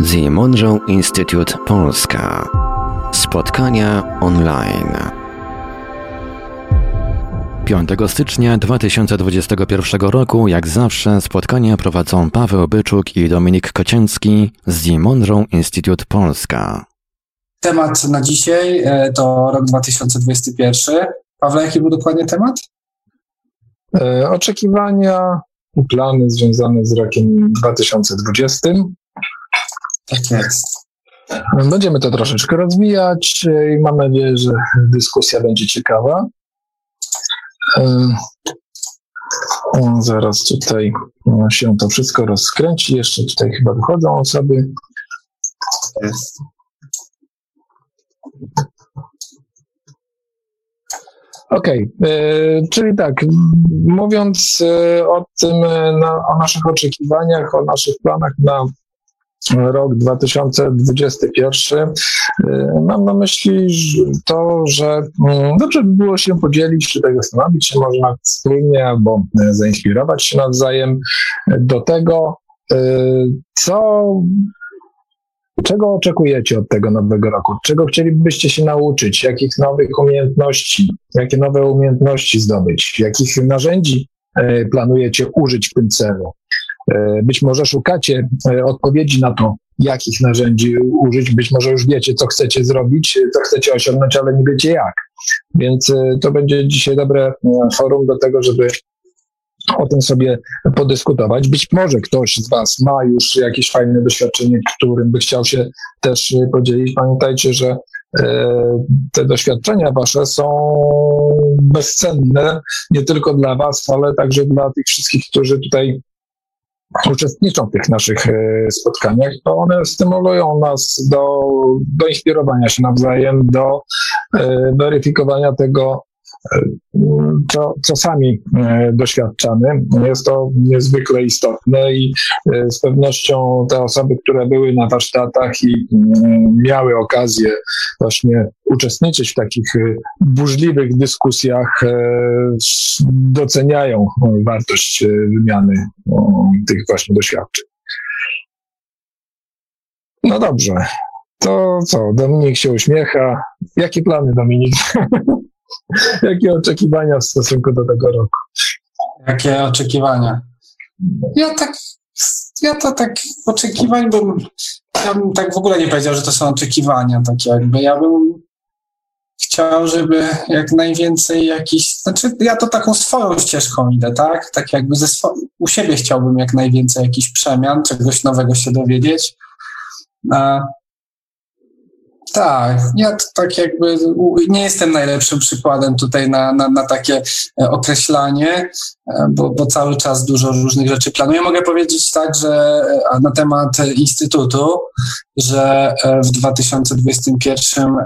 The Monroe Institute Polska. Spotkania online. 5 stycznia 2021 roku, jak zawsze, spotkania prowadzą Paweł Byczuk i Dominik Kocięcki z The Monroe Institute Polska. Temat na dzisiaj e, to rok 2021. Paweł, jaki był dokładnie temat? E, oczekiwania i plany związane z rokiem 2020. Tak jest. Będziemy to troszeczkę rozwijać i mam nadzieję, że dyskusja będzie ciekawa. Zaraz tutaj się to wszystko rozkręci. Jeszcze tutaj chyba wychodzą osoby. Okej, okay. czyli tak, mówiąc o tym, o naszych oczekiwaniach, o naszych planach na rok 2021. Mam na myśli to, że mm, dobrze by było się podzielić, czy tak zastanowić się można wspólnie albo zainspirować się nawzajem do tego, co Czego oczekujecie od tego nowego roku? Czego chcielibyście się nauczyć? Jakich nowych umiejętności? Jakie nowe umiejętności zdobyć? Jakich narzędzi planujecie użyć w tym celu? E, być może szukacie e, odpowiedzi na to, jakich narzędzi użyć. Być może już wiecie, co chcecie zrobić, co chcecie osiągnąć, ale nie wiecie jak. Więc e, to będzie dzisiaj dobre forum do tego, żeby o tym sobie podyskutować. Być może ktoś z Was ma już jakieś fajne doświadczenie, którym by chciał się też podzielić. Pamiętajcie, że te doświadczenia Wasze są bezcenne nie tylko dla Was, ale także dla tych wszystkich, którzy tutaj uczestniczą w tych naszych e, spotkaniach, to one stymulują nas do, do inspirowania się nawzajem, do e, weryfikowania tego, co, co sami e, doświadczamy. Jest to niezwykle istotne i e, z pewnością te osoby, które były na warsztatach i mm, miały okazję właśnie uczestniczyć w takich e, burzliwych dyskusjach, doceniają wartość wymiany tych właśnie doświadczeń. No dobrze. To co? Dominik się uśmiecha. Jakie plany, Dominik? Jakie oczekiwania w stosunku do tego roku? Jakie oczekiwania? Ja tak, ja to tak oczekiwań bym, ja bym tak w ogóle nie powiedział, że to są oczekiwania, tak jakby. Ja bym chciał, żeby jak najwięcej jakiś, znaczy ja to taką swoją ścieżką idę, tak? Tak jakby ze swo- u siebie chciałbym jak najwięcej jakichś przemian, czegoś nowego się dowiedzieć. Tak, ja tak jakby nie jestem najlepszym przykładem tutaj na, na, na takie e, określanie, e, bo, bo, cały czas dużo różnych rzeczy planuję. Mogę powiedzieć tak, że e, na temat Instytutu, że w 2021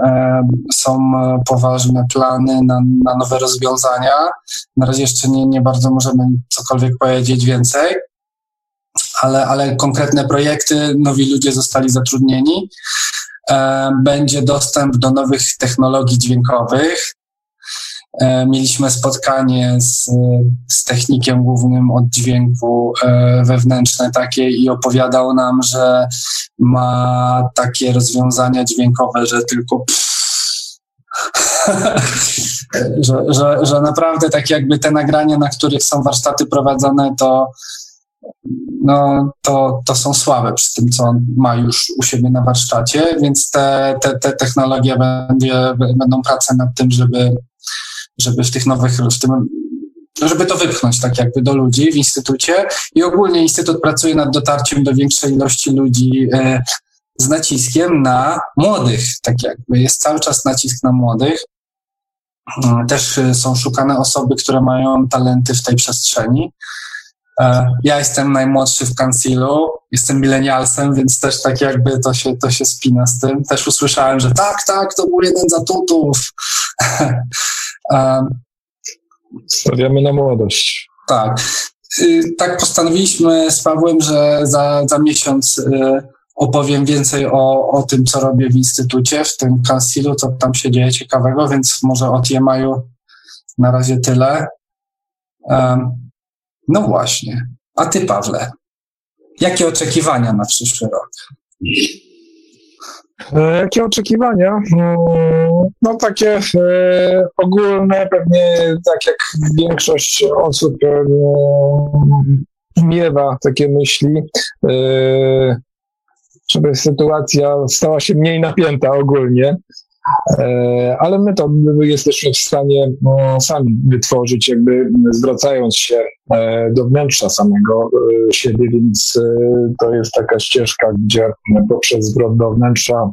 są poważne plany na, na nowe rozwiązania. Na razie jeszcze nie, nie bardzo możemy cokolwiek powiedzieć więcej. Ale, ale konkretne projekty, nowi ludzie zostali zatrudnieni. E, będzie dostęp do nowych technologii dźwiękowych. E, mieliśmy spotkanie z, z technikiem głównym od dźwięku e, wewnętrzne takie i opowiadał nam, że ma takie rozwiązania dźwiękowe, że tylko że, że, że naprawdę tak jakby te nagrania, na których są warsztaty prowadzone, to no, to, to są słabe przy tym, co on ma już u siebie na warsztacie, więc te, te, te technologie będzie, będą prace nad tym, żeby, żeby w tych nowych, w tym, żeby to wypchnąć tak jakby do ludzi w instytucie i ogólnie instytut pracuje nad dotarciem do większej ilości ludzi e, z naciskiem na młodych, tak jakby jest cały czas nacisk na młodych. E, też są szukane osoby, które mają talenty w tej przestrzeni. E, ja jestem najmłodszy w Kansilu, jestem milenialsem, więc też tak jakby to się, to się spina z tym. Też usłyszałem, że tak, tak, to był jeden z atutów. Stawiamy na młodość. Tak. Y, tak postanowiliśmy z Pawłem, że za, za miesiąc y, opowiem więcej o, o tym, co robię w instytucie, w tym Kansilu, co tam się dzieje ciekawego, więc może od Jemaju na razie tyle. No właśnie. A ty, Pawle, jakie oczekiwania na przyszły rok? E, jakie oczekiwania? Mm, no takie e, ogólne, pewnie tak jak większość osób e, miewa takie myśli, żeby sytuacja stała się mniej napięta ogólnie. E, ale my to jesteśmy w stanie no, sami wytworzyć, jakby zwracając się e, do wnętrza samego e, siebie, więc to jest taka ścieżka, gdzie poprzez zwrot do wnętrza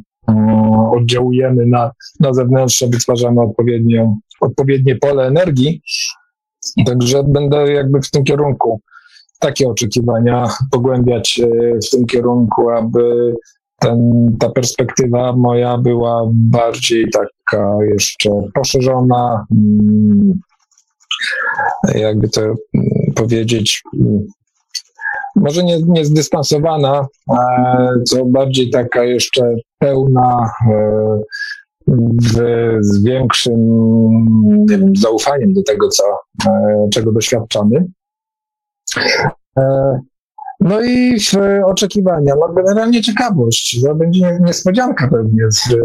oddziałujemy na, na zewnętrzne, wytwarzamy odpowiednią, odpowiednie pole energii. Także będę jakby w tym kierunku takie oczekiwania pogłębiać w tym kierunku, aby ten, ta perspektywa moja była bardziej taka jeszcze poszerzona, mm, jakby to powiedzieć, mm, może nie, nie zdystansowana, co bardziej taka jeszcze pełna e, w, z większym wiem, zaufaniem do tego, co, e, czego doświadczamy. E, no i oczekiwania, no generalnie ciekawość, to będzie niespodzianka pewnie z,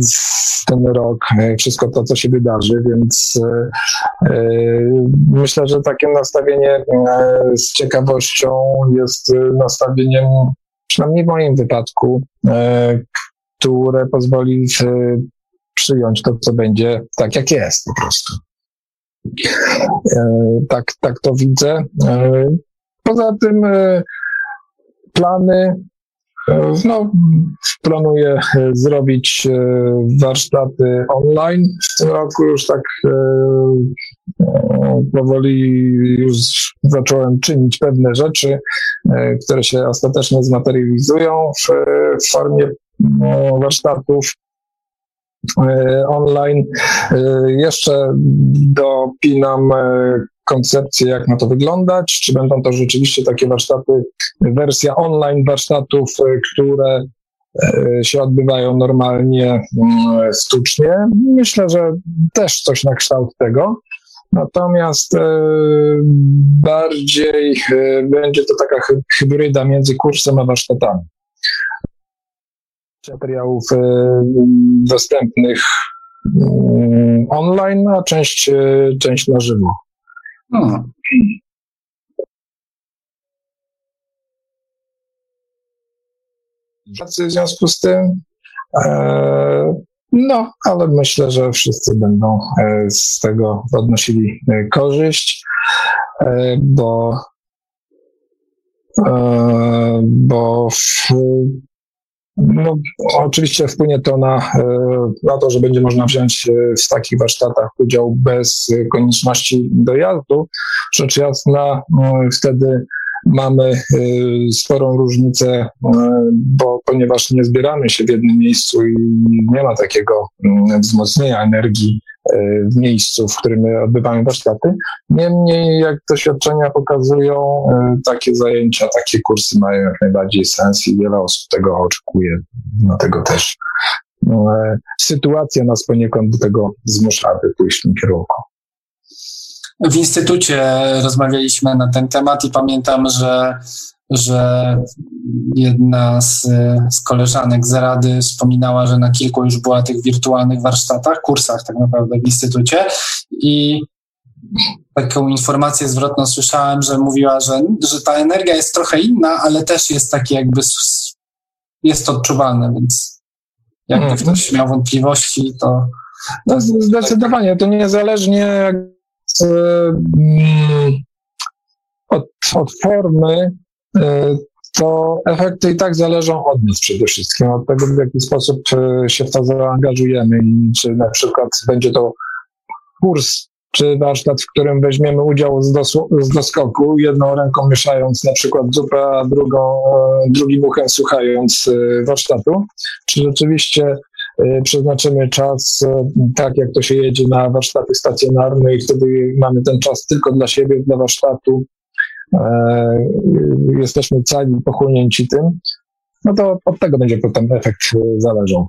z ten rok, e, wszystko to, co się wydarzy, więc e, e, myślę, że takie nastawienie e, z ciekawością jest nastawieniem, przynajmniej w moim wypadku, e, które pozwoli przyjąć to, co będzie tak, jak jest po prostu. E, tak, tak to widzę. Poza tym e, plany, e, no, planuję e, zrobić warsztaty online. W tym roku już tak powoli już zacząłem czynić pewne rzeczy, które się ostatecznie zmaterializują w, w formie warsztatów online. Jeszcze dopinam koncepcję, jak ma to wyglądać, czy będą to rzeczywiście takie warsztaty, wersja online warsztatów, e, które e, się odbywają normalnie, sztucznie. Mm, Myślę, że też coś na kształt tego. Natomiast e, bardziej będzie to taka hybryda między kursem a warsztatami. Materiałów dostępnych mm, online, a część, część na żywo. No. W związku z tym, e, no, ale myślę, że wszyscy będą e, z tego odnosili e, korzyść, bo, bo w, no, oczywiście wpłynie to na, e, na to, że będzie można wziąć e, w takich warsztatach udział bez konieczności dojazdu. Rzecz jasna, e, wtedy mamy sporą różnicę, bo ponieważ nie zbieramy się w jednym miejscu i nie ma takiego wzmocnienia energii w miejscu, w którym odbywamy warsztaty. Niemniej, jak doświadczenia pokazują, e, takie zajęcia, takie kursy mają jak najbardziej sens i wiele osób tego oczekuje. Dlatego też no, e, sytuacja nas poniekąd do tego zmusza, aby pójść w tym kierunku. W instytucie rozmawialiśmy na ten temat i pamiętam, że że jedna z, z koleżanek z Rady wspominała, że na kilku już była tych wirtualnych warsztatach, kursach tak naprawdę w instytucie i taką informację zwrotną słyszałem, że mówiła, że, że ta energia jest trochę inna, ale też jest takie jakby jest to odczuwalne, więc jakby mm. ktoś miał wątpliwości, to... No, zdecydowanie, to niezależnie od, od formy to efekty i tak zależą od nas przede wszystkim, od tego, w jaki sposób e, się w to zaangażujemy i czy na przykład będzie to kurs czy warsztat, w którym weźmiemy udział z, dos z doskoku, jedną ręką mieszając na przykład zupę, a drugą, e, drugim uchem słuchając warsztatu, czy rzeczywiście przeznaczymy czas tak, jak to się jedzie na warsztaty stacjonarne i wtedy mamy ten czas tylko dla siebie, dla warsztatu, E, jesteśmy cali pochłonięci tym, no to od tego będzie potem efekt e, zależał.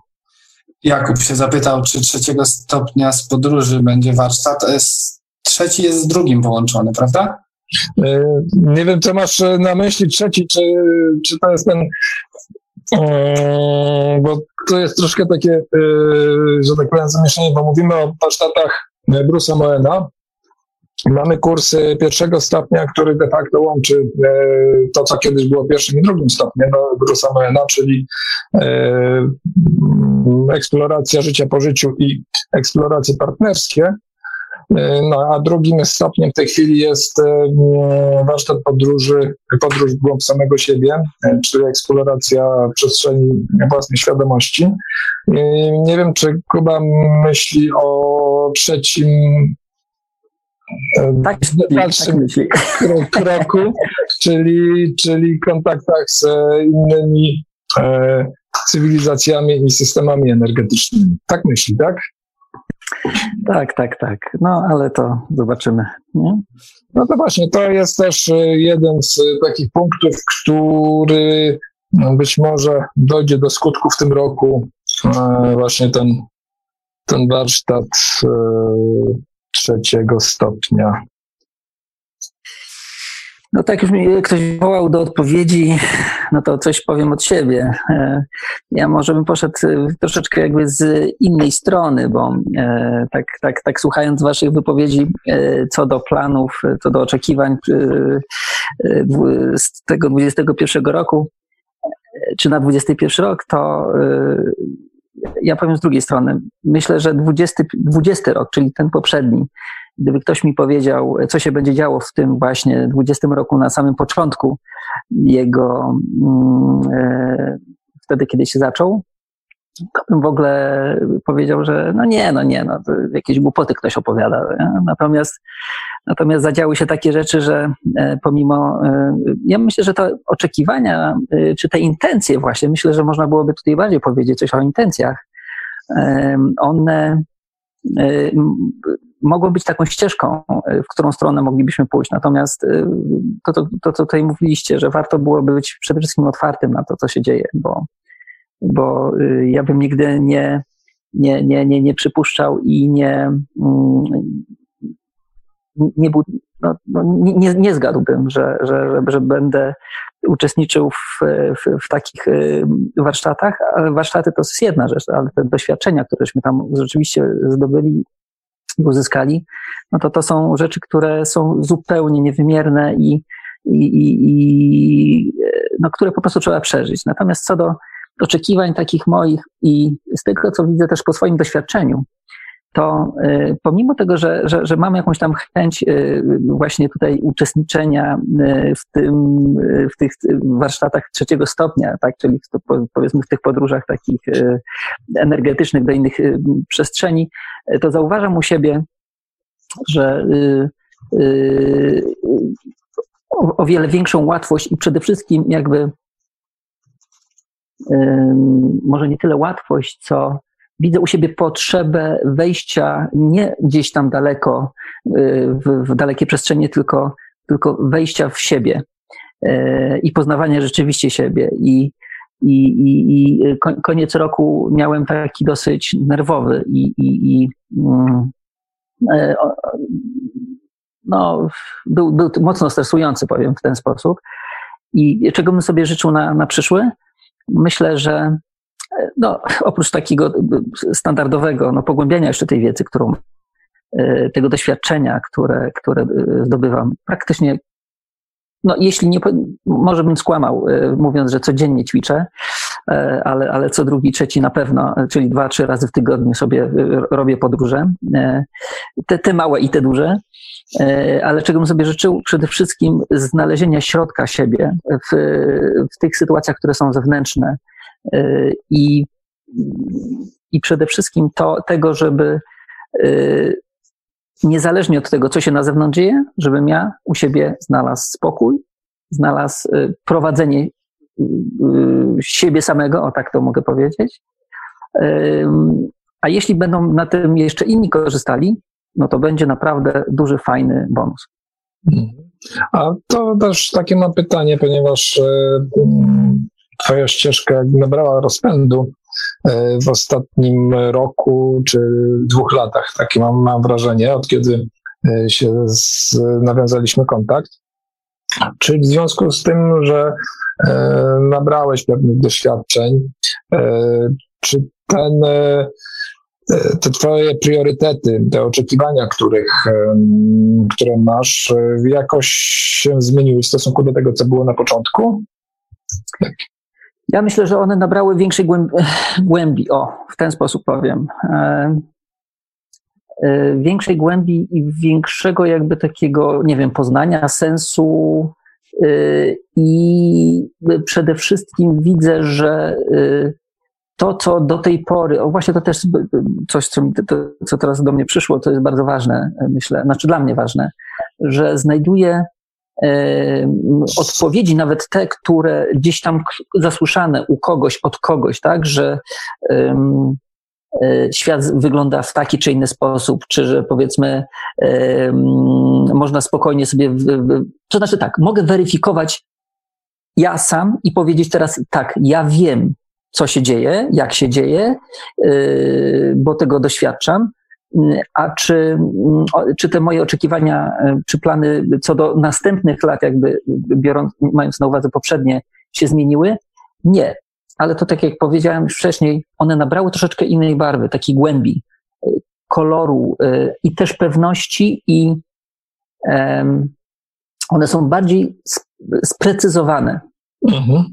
Jakub się zapytał, czy trzeciego stopnia z podróży będzie warsztat. E, trzeci jest z drugim połączony, prawda? Nie wiem, co masz na myśli trzeci, czy, czy to jest ten bo to jest troszkę takie, że tak powiem, zamieszanie, bo mówimy o warsztatach Bruce'a Moena, Mamy kurs pierwszego stopnia, który de facto łączy e, to, co kiedyś było pierwszym i drugim stopniem no, Bruce'a Moena, czyli e, eksploracja życia po życiu i eksploracje partnerskie. E, no, a drugim stopniem w tej chwili jest warsztat podróży, podróż w głąb samego siebie, czyli eksploracja przestrzeni własnej świadomości. Nie wiem, czy Kuba myśli o trzecim tak, dalszym tak kroku, czyli, czyli kontaktach z innymi e, cywilizacjami i systemami energetycznymi. Tak myśli, tak? Tak, tak, tak. No, ale to zobaczymy. Nie? No to właśnie, to jest też e, jeden z takich punktów, który no, być może dojdzie do skutku w tym roku. E, właśnie ten, ten warsztat e, trzeciego stopnia. No tak, już mi ktoś wołał do odpowiedzi, no to coś powiem od siebie. E, ja może bym poszedł troszeczkę jakby z innej strony, bo e, tak, tak, tak słuchając waszych wypowiedzi e, co do planów, co do oczekiwań z tego 21 roku, czy na 21 rok, to ja powiem z drugiej strony. Myślę, że 20, 20 rok, czyli ten poprzedni, gdyby ktoś mi powiedział, co się będzie działo w tym właśnie 20 roku na samym początku jego, mm, e, wtedy, kiedy się zaczął, to bym w ogóle powiedział, że no nie, no nie, no jakieś głupoty ktoś opowiada. Natomiast, natomiast zadziały się takie rzeczy, że e, pomimo, e, ja myślę, że te oczekiwania, e, czy te intencje właśnie, myślę, że można byłoby tutaj bardziej powiedzieć coś o intencjach. One mogą być taką ścieżką, w którą stronę moglibyśmy pójść. Natomiast to, to, to, co tutaj mówiliście, że warto byłoby być przede wszystkim otwartym na to, co się dzieje, bo bo y, ja bym nigdy nie, nie, nie, nie, nie przypuszczał i nie, mm, nie, był, no, no, nie, nie zgadłbym, że, że, że będę uczestniczył w, w, w, takich y, warsztatach, ale warsztaty to jest jedna rzecz, ale te doświadczenia, któreśmy tam rzeczywiście zdobyli i uzyskali, no to to są rzeczy, które są zupełnie niewymierne i, i, i, i no, które po prostu trzeba przeżyć. Natomiast co do oczekiwań takich moich i z tego, co widzę też po swoim doświadczeniu, to y, pomimo tego, że, że, że mam jakąś tam chęć y, właśnie tutaj uczestniczenia y, w, tym, w tych warsztatach trzeciego stopnia, tak, czyli w, powiedzmy w tych podróżach takich energetycznych do innych przestrzeni, to zauważam u siebie, że o, o wiele większą łatwość i przede wszystkim jakby może nie tyle łatwość, co widzę u siebie potrzebę wejścia nie gdzieś tam daleko, y, w, w dalekie przestrzenie, tylko, tylko wejścia w siebie y, i poznawania rzeczywiście siebie. I, i, i, i koniec roku miałem taki dosyć nerwowy i, i, i mm, e, no, był, był mocno stresujący, powiem w ten sposób. I czego bym sobie życzył na, na przyszły? Myślę, że no, oprócz takiego standardowego no, pogłębiania jeszcze tej wiedzy, którą, e, tego doświadczenia, które, które e, zdobywam, praktycznie, no, jeśli nie, może bym skłamał, e, mówiąc, że codziennie ćwiczę, ale, ale co drugi, trzeci na pewno, czyli dwa, trzy razy w tygodniu sobie robię podróże, te, te małe i te duże, ale czego bym sobie życzył? Przede wszystkim znalezienia środka siebie w, w tych sytuacjach, które są zewnętrzne, i, i przede wszystkim to, tego, żeby niezależnie od tego, co się na zewnątrz dzieje, żebym ja u siebie znalazł spokój, znalazł prowadzenie siebie samego, o tak to mogę powiedzieć. A jeśli będą na tym jeszcze inni korzystali, no to będzie naprawdę duży, fajny bonus. A to też takie mam pytanie, ponieważ twoja ścieżka nabrała rozpędu e, w ostatnim roku czy dwóch latach. Takie mam, mam wrażenie, od kiedy się z, nawiązaliśmy kontakt. Czy w związku z tym, że nabrałeś pewnych doświadczeń. Czy ten te twoje priorytety, te oczekiwania, których, które masz, jakoś się zmieniły w stosunku do tego, co było na początku? Ja myślę, że one nabrały większej głębi, o, w ten sposób powiem. E, e, większej głębi i większego jakby takiego, nie wiem, poznania sensu e, i przede wszystkim widzę, że to, co do tej pory, o właśnie to też coś, co, co teraz do mnie przyszło, to jest bardzo ważne, myślę, znaczy dla mnie ważne, że znajduję odpowiedzi, nawet te, które gdzieś tam zasłyszane u kogoś, od kogoś, tak, że świat wygląda w taki czy inny sposób, czy że powiedzmy um, można spokojnie sobie, to znaczy tak, mogę weryfikować ja sam i powiedzieć teraz tak, ja wiem, co się dzieje, jak się dzieje, yy, bo tego doświadczam, a czy, czy te moje oczekiwania, czy plany co do następnych lat, jakby biorąc, mając na uwadze poprzednie, się zmieniły? Nie. Ale to tak jak powiedziałem już wcześniej, one nabrały troszeczkę innej barwy, takiej głębi, koloru i też pewności i one są bardziej sprecyzowane. Mhm.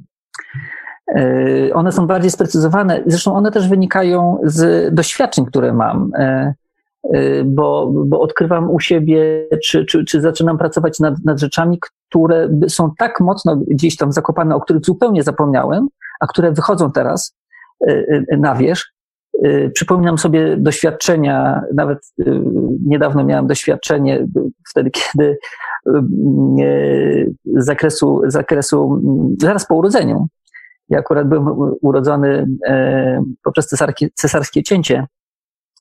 E, one są bardziej sprecyzowane, zresztą one też wynikają z doświadczeń, które mam, e, e, bo, bo odkrywam u siebie, czy, czy, czy zaczynam pracować nad, nad rzeczami, które są tak mocno gdzieś tam zakopane, o których zupełnie zapomniałem, a które wychodzą teraz na wierzch. Przypominam sobie doświadczenia, nawet niedawno miałem doświadczenie wtedy, kiedy z zakresu, zakresu zaraz po urodzeniu, ja akurat byłem urodzony e, poprzez cesarskie, cesarskie cięcie.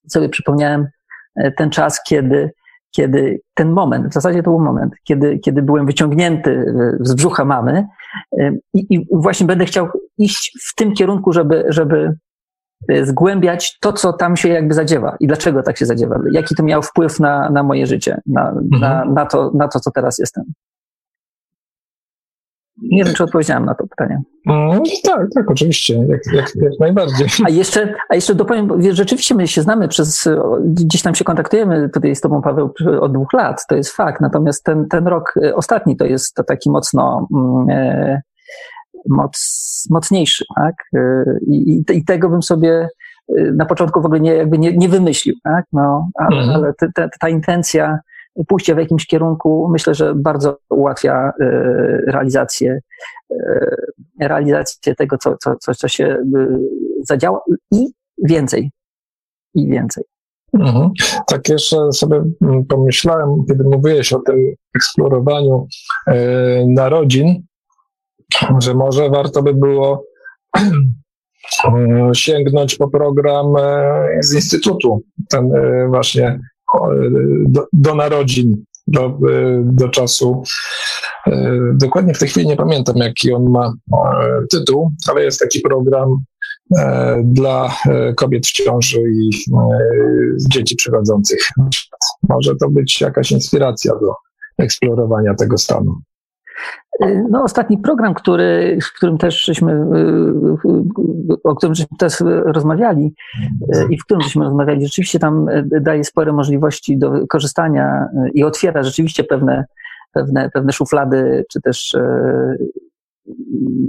Sobie przypomniałem e, ten czas, kiedy, kiedy ten moment, w zasadzie to był moment, kiedy, kiedy byłem wyciągnięty z brzucha mamy e, i, i właśnie będę chciał iść w tym kierunku, żeby, żeby zgłębiać to, co tam się jakby zadziewa i dlaczego tak się zadziewa, jaki to miał wpływ na, na moje życie, na, mhm. na, na, to, na to, co teraz jestem. Nie wiem, czy odpowiedziałem na to pytanie. Mm, tak, tak, oczywiście, jak, jak, jak, najbardziej. A jeszcze, a jeszcze dopowiem, rzeczywiście my się znamy przez, gdzieś tam się kontaktujemy tutaj z tobą, Paweł, od dwóch lat, to jest fakt, natomiast ten, ten rok e, ostatni to jest to taki mocno mm, e, moc, mocniejszy, tak? E, I, i, tego bym sobie e, na początku w ogóle nie, jakby nie, nie wymyślił, tak? No, ale, mhm. ale te, te, ta intencja pójście w jakimś kierunku, myślę, że bardzo ułatwia e, realizację, e, realizację tego, co, co, co, co się e, zadziała i więcej. I więcej. Mhm. Tak jeszcze sobie mm, pomyślałem, kiedy mówiłeś o tym eksplorowaniu narodzin, że może warto by było sięgnąć po program z Instytutu, ten właśnie do, do narodzin, do, do czasu. E, dokładnie w tej chwili nie pamiętam, jaki on ma e, tytuł, ale jest taki program e, dla kobiet w ciąży i dzieci przychodzących. Może to być jakaś inspiracja do eksplorowania tego stanu. Y, no, ostatni program, który, w którym też żeśmy, y, y, o którym żeśmy też rozmawiali i w którym żeśmy rozmawiali, rzeczywiście tam daje spore możliwości do korzystania i otwiera rzeczywiście pewne, pewne, pewne szuflady, czy też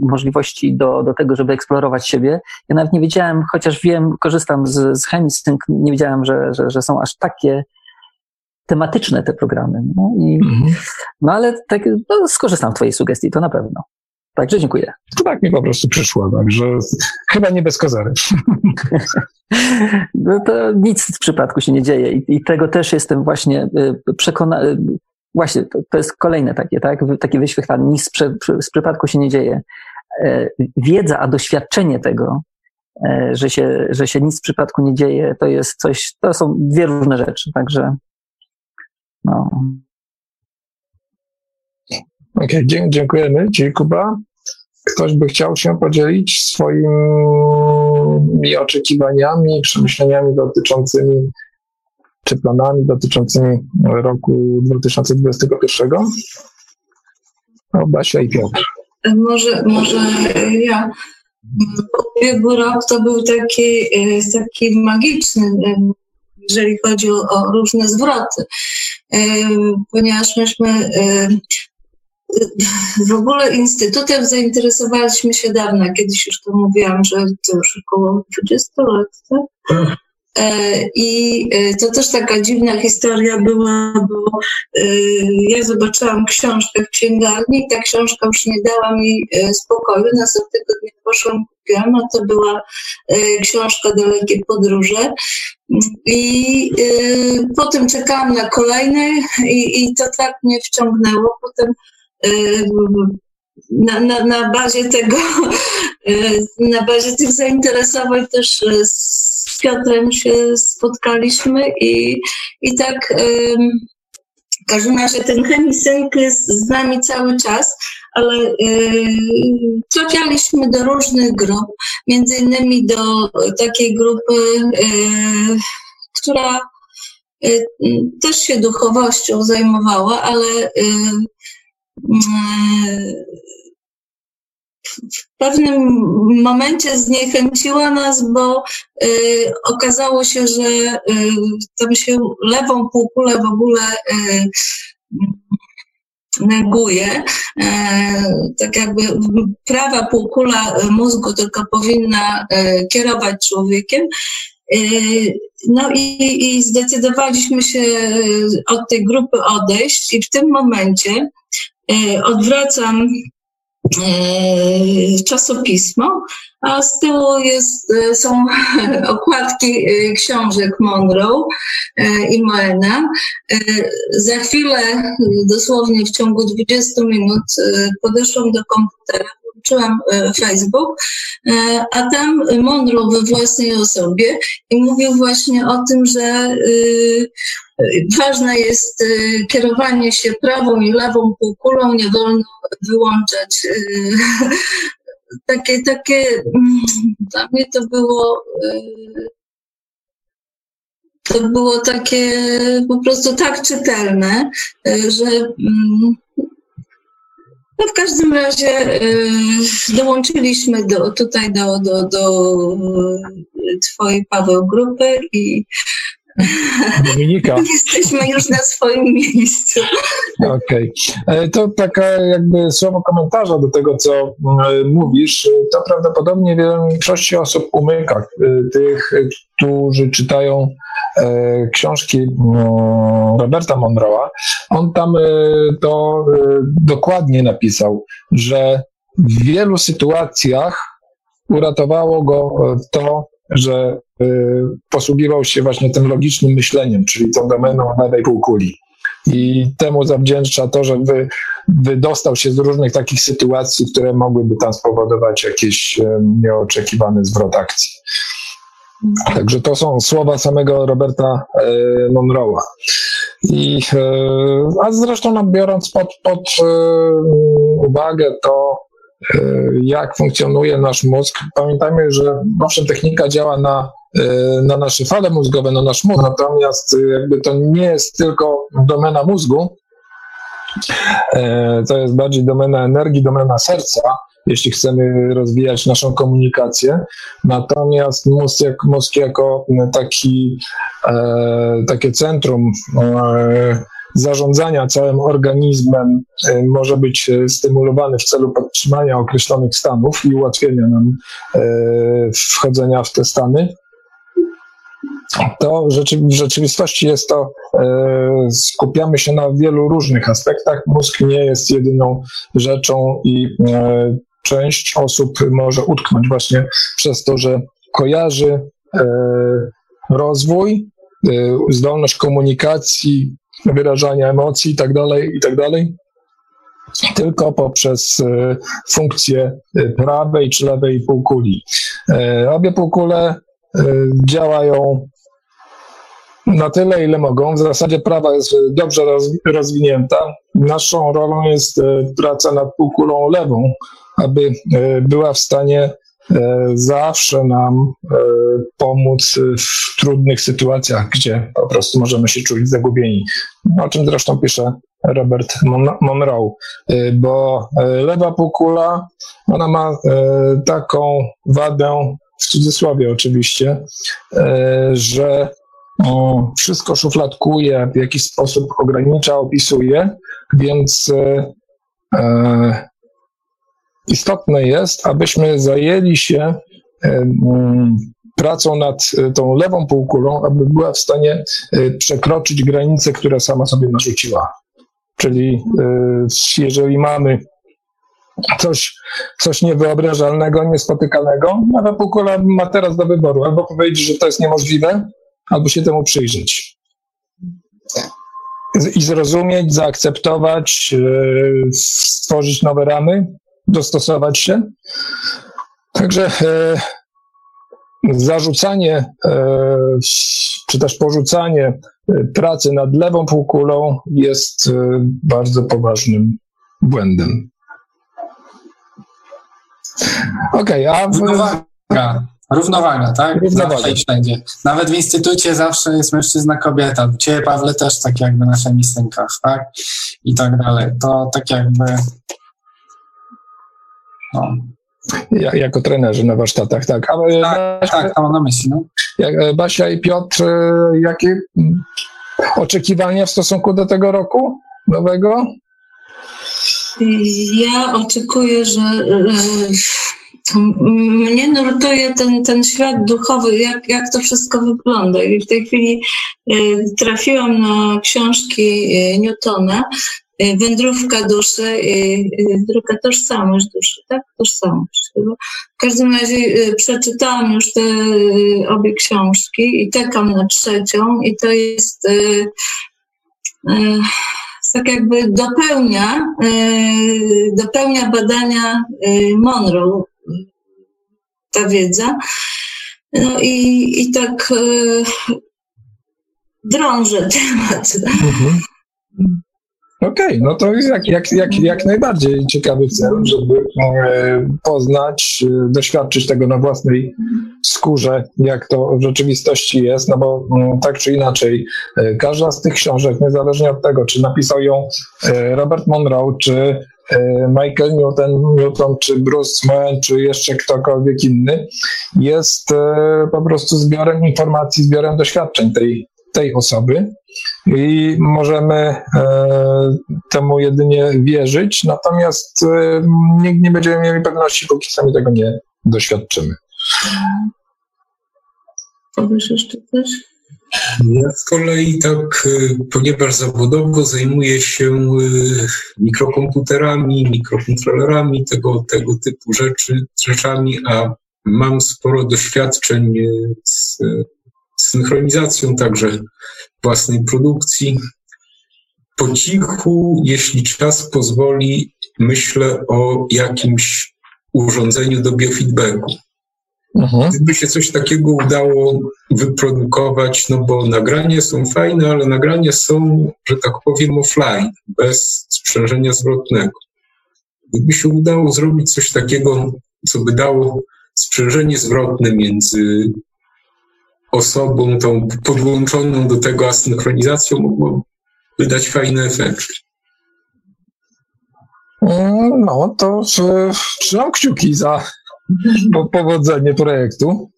możliwości do, do tego, żeby eksplorować siebie. Ja nawet nie wiedziałem, chociaż wiem, korzystam z, z Chemisync, nie wiedziałem, że, że, że są aż takie tematyczne te programy. No, i, mhm. no ale tak, no, skorzystam z Twojej sugestii, to na pewno. Także dziękuję. To tak mi po prostu przyszło, także chyba nie bez kozery. No to nic w przypadku się nie dzieje i, i tego też jestem właśnie y, przekonany. Właśnie, to, to, jest kolejne takie, tak? Takie wyświetlanie. Nic z przypadku się nie dzieje. E, wiedza, a doświadczenie tego, e, że się, że się nic w przypadku nie dzieje, to jest coś, to są dwie różne rzeczy. Także no. Okej, okay, dziękujemy Ci, Kuba. Ktoś by chciał się podzielić swoimi oczekiwaniami, przemyśleniami dotyczącymi, czy planami dotyczącymi roku 2021? No, Basia i Piotr. może, może ja. Ubiegły rok to był taki, taki magiczny, jeżeli chodzi o różne zwroty, ponieważ myśmy w ogóle instytutem zainteresowaliśmy się dawno. Kiedyś już to mówiłam, że to już około 20 lat, tak? E, I e, to też taka dziwna historia była, bo e, ja zobaczyłam książkę w księgarni i ta książka już nie dała mi spokoju. Następnego dnia poszłam, kupiłam, a to była książka Dalekie Podróże. I potem czekałam na kolejne i, i to tak mnie wciągnęło. Potem na, na, na bazie tego, na bazie tych zainteresowań też z Piotrem się spotkaliśmy i, i tak w każdym razie ten chemisynk jest z nami cały czas, ale yy, trafialiśmy do różnych grup, między innymi do takiej grupy, która też się duchowością zajmowała, ale w pewnym momencie zniechęciła nas, bo y, okazało się, że y, tam się lewą półkulę w ogóle y, neguje. Y, tak jakby prawa półkula mózgu tylko powinna y, kierować człowiekiem. Y, no i, i zdecydowaliśmy się od tej grupy odejść i w tym momencie odwracam E, czasopismo, a z tyłu jest, e, są okładki e, książek Monroe i Moena. Za chwilę, dosłownie w ciągu 20 minut, podeszłam do komputera, włączyłam Facebook, a tam Monroe we własnej osobie i mówił właśnie o tym, że Ważne jest y, kierowanie się prawą i lewą półkulą, nie wolno wyłączać. Y, takie, takie, mm, dla mnie to było, y, to było takie po prostu tak czytelne, że mm, no w każdym razie dołączyliśmy do, tutaj do, do, do Twojej Paweł grupy i Dominika. Jesteśmy już na swoim miejscu. Okej. Okay. E, to taka jakby słowo komentarza do tego, co e, mówisz. To prawdopodobnie większości osób umyka, e, tych, którzy czytają książki Roberta Monroe'a. On tam to dokładnie napisał, że w wielu sytuacjach uratowało go to, że posługiwał się właśnie tym logicznym myśleniem, czyli tą domeną lewej półkuli. I temu zawdzięcza to, że wy, wydostał się z różnych takich sytuacji, które mogłyby tam spowodować jakiś nieoczekiwany zwrot akcji. Także to są słowa samego Roberta y, Monroe'a. I, a zresztą no, biorąc pod, pod uwagę to, E, jak funkcjonuje nasz mózg. Pamiętajmy, że owszem, technika działa na, e, na nasze fale mózgowe, na nasz mózg, natomiast e, jakby to nie jest tylko domena mózgu, to jest bardziej domena energii, domena serca, jeśli chcemy rozwijać naszą komunikację. Natomiast mózg, jak, jako taki, takie centrum zarządzania całym organizmem e, może być e, stymulowany w celu podtrzymania określonych stanów i ułatwienia nam e, wchodzenia w te stany, to w rzeczywistości jest to, skupiamy się na wielu różnych aspektach. Mózg nie jest jedyną rzeczą i część osób może utknąć właśnie przez to, że kojarzy rozwój, zdolność komunikacji, wyrażania emocji itd., tak itd., tak tylko poprzez e, funkcję e, prawej czy lewej półkuli. E, obie półkule działają na tyle, ile mogą. W zasadzie prawa jest dobrze rozwinięta. Naszą rolą jest praca nad półkulą lewą, aby była w stanie zawsze nam pomóc w trudnych sytuacjach, gdzie po prostu możemy się czuć zagubieni. O czym zresztą pisze Robert Monroe, bo lewa półkula, ona ma taką wadę, w cudzysłowie oczywiście, że wszystko szufladkuje, w jakiś sposób ogranicza, opisuje, więc istotne jest, abyśmy zajęli się pracą nad e, tą lewą półkulą, aby była w stanie e, przekroczyć granice, które sama sobie narzuciła. Czyli e, jeżeli mamy coś, coś niewyobrażalnego, niespotykanego, lewa półkula ma teraz do wyboru albo powiedzieć, że to jest niemożliwe, albo się temu przyjrzeć. I zrozumieć, zaakceptować, stworzyć nowe ramy, dostosować się. Także zarzucanie e, czy też porzucanie e, pracy nad lewą półkulą jest e, bardzo poważnym błędem. Okej, okay, a. Równowaga. Równowaga, tak? Równowaga. Wszędzie. Nawet w instytucie zawsze jest mężczyzna, kobieta. Ciebie, Pawle, też tak jakby na szemistynkach, tak? I tak dalej. To tak jakby. No, jako trenerzy na warsztatach, tak. A, e, tak, Basia, tak, to mam na myśli. No. E, Basia i Piotr, e, jakie oczekiwania w stosunku do tego roku nowego? Ja oczekuję, że mnie nurtuje ten, ten świat duchowy, jak, jak to wszystko wygląda. I w tej chwili trafiłam na książki Newtona wędrówka duszy, y, y, druga tożsamość duszy, tak? Tożsamość. W każdym razie przeczytałam już te obie książki i czekam na trzecią i to jest tak jakby dopełnia, dopełnia badania Monroe ta wiedza. No i, i tak drążę temat. Mhm. Okej, okay, no to jest jak, jak, jak, jak najbardziej ciekawy cel, żeby e, poznać, e, doświadczyć tego na własnej skórze, jak to w rzeczywistości jest, no bo mm, tak czy inaczej, e, każda z tych książek, niezależnie od tego, czy napisał ją Robert Monroe, czy Michael Newton, Newton, czy Bruce Moen, czy jeszcze ktokolwiek inny, jest po prostu zbiorem informacji, zbiorem doświadczeń tej, tej osoby i możemy e, temu jedynie wierzyć, natomiast e, nikt nie będziemy mieli pewności, póki sami tego nie doświadczymy. Powiesz jeszcze coś? Ja z kolei tak, e, ponieważ zawodowo zajmuję się mikrokomputerami, mikrokontrolerami, tego, tego typu rzeczy, rzeczami, a mam sporo doświadczeń z synchronizacją także własnej produkcji. Po cichu, jeśli czas pozwoli, myślę o jakimś urządzeniu do biofeedbacku. Mhm. Gdyby się coś takiego udało wyprodukować, no bo nagrania są fajne, ale nagrania są, że tak powiem, offline, bez sprzężenia zwrotnego. Gdyby się udało zrobić coś takiego, co by dało sprzężenie zwrotne między osobą tą podłączoną do tego asynchronizacją mogło wydać fajny efekt. Mm, no, to trzymam kciuki za powodzenie projektu.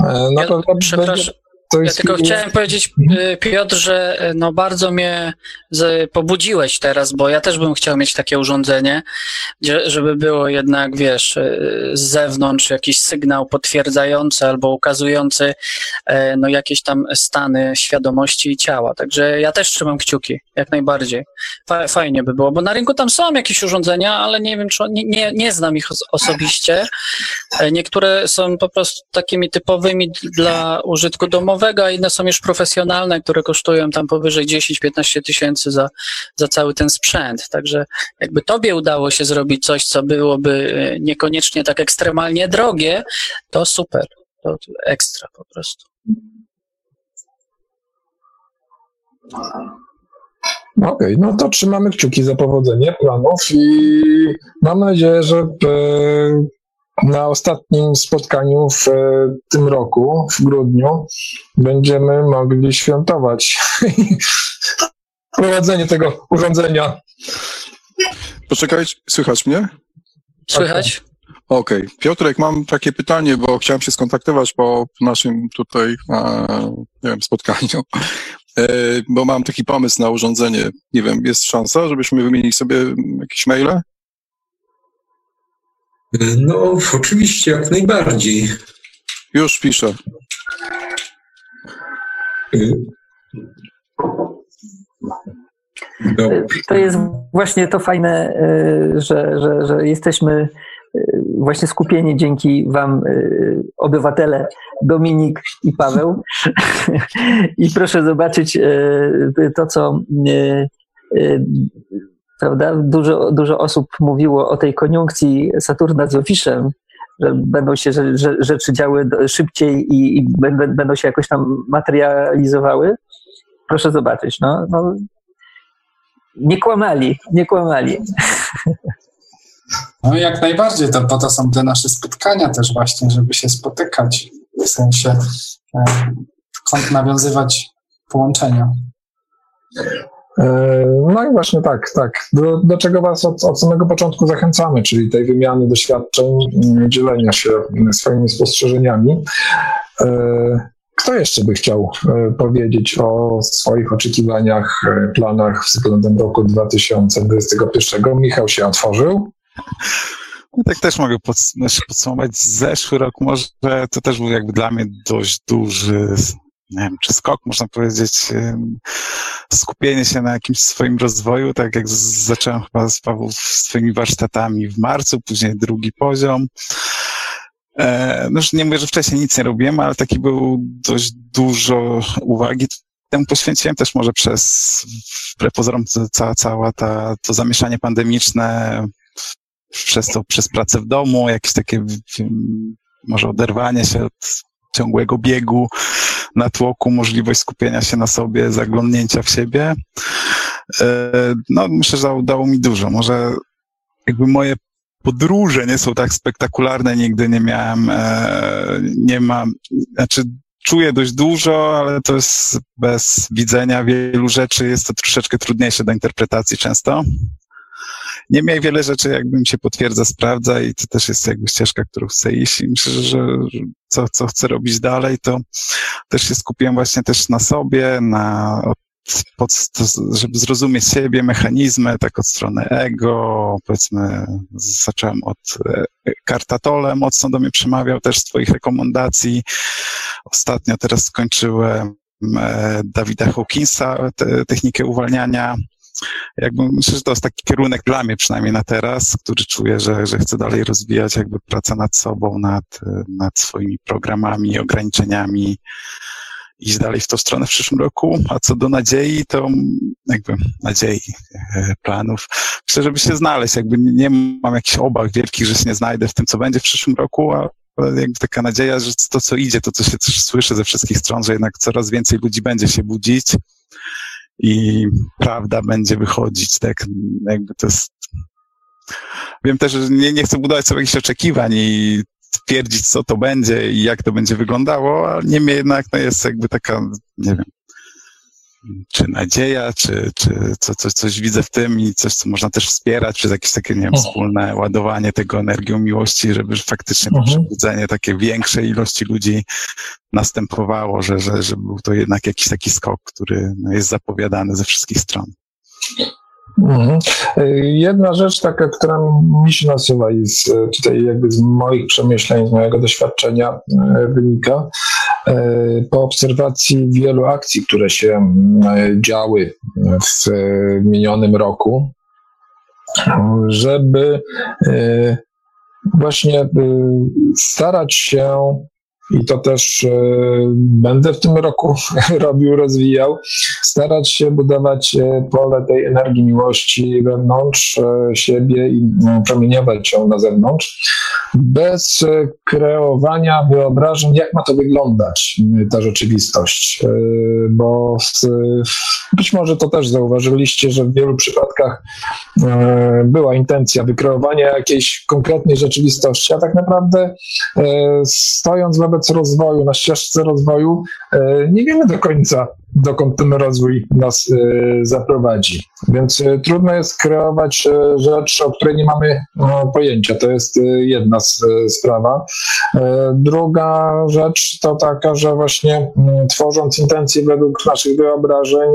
E, na ja, pewno przepraszam, to ja tylko chciałem powiedzieć, mhm. y, Piotr, że y, no bardzo mnie pobudziłeś teraz, bo ja też bym chciał mieć takie urządzenie, żeby było jednak, wiesz, y, z zewnątrz jakiś sygnał potwierdzający albo ukazujący no jakieś tam stany świadomości i ciała. Także ja też trzymam kciuki, jak najbardziej. Fajnie by było, bo na rynku tam są jakieś urządzenia, ale nie wiem, czy nie, nie, nie znam ich osobiście. E, niektóre są po prostu takimi typowymi dla użytku domowego, a inne są już profesjonalne, które kosztują tam powyżej 10-15 tysięcy za, za cały ten sprzęt. Także jakby tobie udało się zrobić coś, co byłoby e, niekoniecznie tak ekstremalnie drogie, to super. To ekstra po prostu. Okej, okay, no to trzymamy kciuki za powodzenie planów i mam nadzieję, że e, na ostatnim spotkaniu w e, tym roku, w grudniu, będziemy mogli świętować prowadzenie tego urządzenia. Poczekajcie, słychać mnie? Słychać. Okej. Okay. Piotrek, mam takie pytanie, bo chciałem się skontaktować po naszym tutaj, nie wiem, spotkaniu, e, bo mam taki pomysł na urządzenie. Nie wiem, jest szansa, żebyśmy wymienili sobie jakieś maile? No, oczywiście, jak najbardziej. Już piszę. Dobrze. To jest właśnie to fajne, e, że, że, że jesteśmy e, właśnie skupieni dzięki Wam, e, obywatele Dominik i Paweł. I proszę zobaczyć to, co prawda, dużo, dużo osób mówiło o tej koniunkcji Saturna z Jowiszem, że będą się rzeczy działy szybciej i, i będą, będą się jakoś tam materializowały. Proszę zobaczyć. No, no, nie kłamali, nie kłamali. No jak najbardziej, to po to są te nasze spotkania też właśnie, żeby się spotykać, w sensie e, nawiązywać połączenia. E, no i właśnie tak, tak. Do, do czego Was od, od, samego początku zachęcamy, czyli tej wymiany doświadczeń, dzielenia się swoimi spostrzeżeniami. E, kto jeszcze by chciał e, powiedzieć o swoich oczekiwaniach, planach względem roku 2021? Michał się otworzył. Ja tak też mogę podsumować. Zeszły rok może to też był jakby dla mnie dość duży, nie wiem, czy skok, można powiedzieć, skupienie się na jakimś swoim rozwoju, tak jak zacząłem chyba z Paweł swoimi warsztatami w marcu, później drugi poziom. E, no już nie mówię, że wcześniej nic nie robiłem, ale taki był dość dużo uwagi temu poświęciłem też może przez, wbrew cała, cała ta, to zamieszanie pandemiczne, przez to, przez pracę w domu, jakieś takie może oderwanie się od ciągłego biegu, natłoku, możliwość skupienia się na sobie, zaglądnięcia w siebie. E, no, myślę, że udało mi dużo. Może jakby moje podróże nie są tak spektakularne, nigdy nie miałem, e, nie mam, znaczy czuję dość dużo, ale to jest bez widzenia wielu rzeczy, jest to troszeczkę trudniejsze do interpretacji często. Niemniej wiele rzeczy jakby mi się potwierdza, sprawdza i to też jest jakby ścieżka, którą chcę iść i myślę, że co, co chcę robić dalej, to też się skupiłem właśnie też na sobie, na pod, żeby zrozumieć siebie, mechanizmy, tak od strony ego, powiedzmy, zacząłem od e, Kartatole, mocno do mnie przemawiał też z Twoich rekomendacji. Ostatnio teraz skończyłem e, Dawida Hawkinsa, te, technikę uwalniania. Jakby myślę, że to jest taki kierunek dla mnie przynajmniej na teraz, który czuję, że, że chcę dalej rozwijać jakby pracę nad sobą, nad, nad swoimi programami, ograniczeniami, iść dalej w tą stronę w przyszłym roku. A co do nadziei, to jakby nadziei, e, planów, myślę, żeby się znaleźć. Jakby nie mam jakichś obaw wielkich, że się nie znajdę w tym, co będzie w przyszłym roku, a jakby taka nadzieja, że to, co idzie, to, co się też słyszy ze wszystkich stron, że jednak coraz więcej ludzi będzie się budzić i prawda będzie wychodzić, tak? Jakby to jest Wiem też, że nie, nie chcę budować sobie jakichś oczekiwań i stwierdzić, co to będzie i jak to będzie wyglądało, a niemniej jednak no jest jakby taka, nie wiem, czy nadzieja, czy, czy co, coś, coś widzę w tym i coś, co można też wspierać przez jakieś takie, nie wiem, mhm. wspólne ładowanie tego energią miłości, żeby faktycznie to mhm. przebudzenie takie większej ilości ludzi następowało, że, że, że był to jednak jakiś taki skok, który no, jest zapowiadany ze wszystkich stron. Mhm. Jedna rzecz taka, która mi się nasuwa i z, tutaj jakby z moich przemyśleń, z mojego doświadczenia e, wynika, po obserwacji wielu akcji, które się e, działy w minionym roku, żeby właśnie starać się i to też e, będę w tym roku robił, rozwijał, starać się budować e, pole tej energii miłości wewnątrz e, siebie i promieniować ją na zewnątrz, bez kreowania wyobrażeń, jak ma to wyglądać, ta rzeczywistość. Bo być może to też zauważyliście, że w wielu przypadkach była intencja wykreowania jakiejś konkretnej rzeczywistości, a tak naprawdę stojąc wobec rozwoju, na ścieżce rozwoju, e, nie wiemy do końca, dokąd ten rozwój nas zaprowadzi. Więc y, trudno jest kreować y, rzecz, o której nie mamy no, pojęcia. To jest jedna sprawa. Druga rzecz to taka, że właśnie mm, tworząc intencje według naszych wyobrażeń,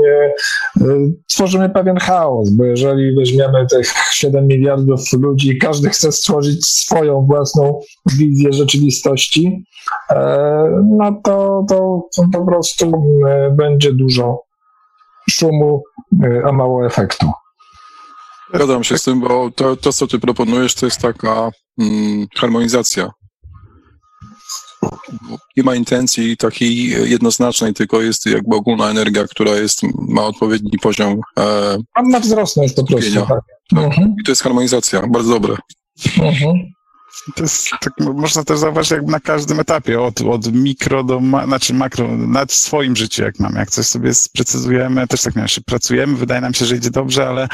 tworzymy pewien chaos, bo jeżeli weźmiemy tych 7 miliardów ludzi każdy chce stworzyć swoją własną wizję rzeczywistości, no to, to, to po prostu będzie dużo szumu, y, a mało efektu. Zgadzam się z tym, bo to, to co ty proponujesz, to jest taka mm, harmonizacja. Nie ma intencji takiej jednoznacznej, tylko jest jakby ogólna energia, która jest, ma odpowiedni poziom. E, ma wzrosnąć po prostu. Tak. tak. Mhm. I to jest harmonizacja, bardzo dobre. Mhm. To jest, tak, można też zauważyć jakby na każdym etapie, od, od mikro do, ma, znaczy makro, w swoim życiu jak mamy, jak coś sobie sprecyzujemy, też tak miałem, pracujemy, wydaje nam się, że idzie dobrze, ale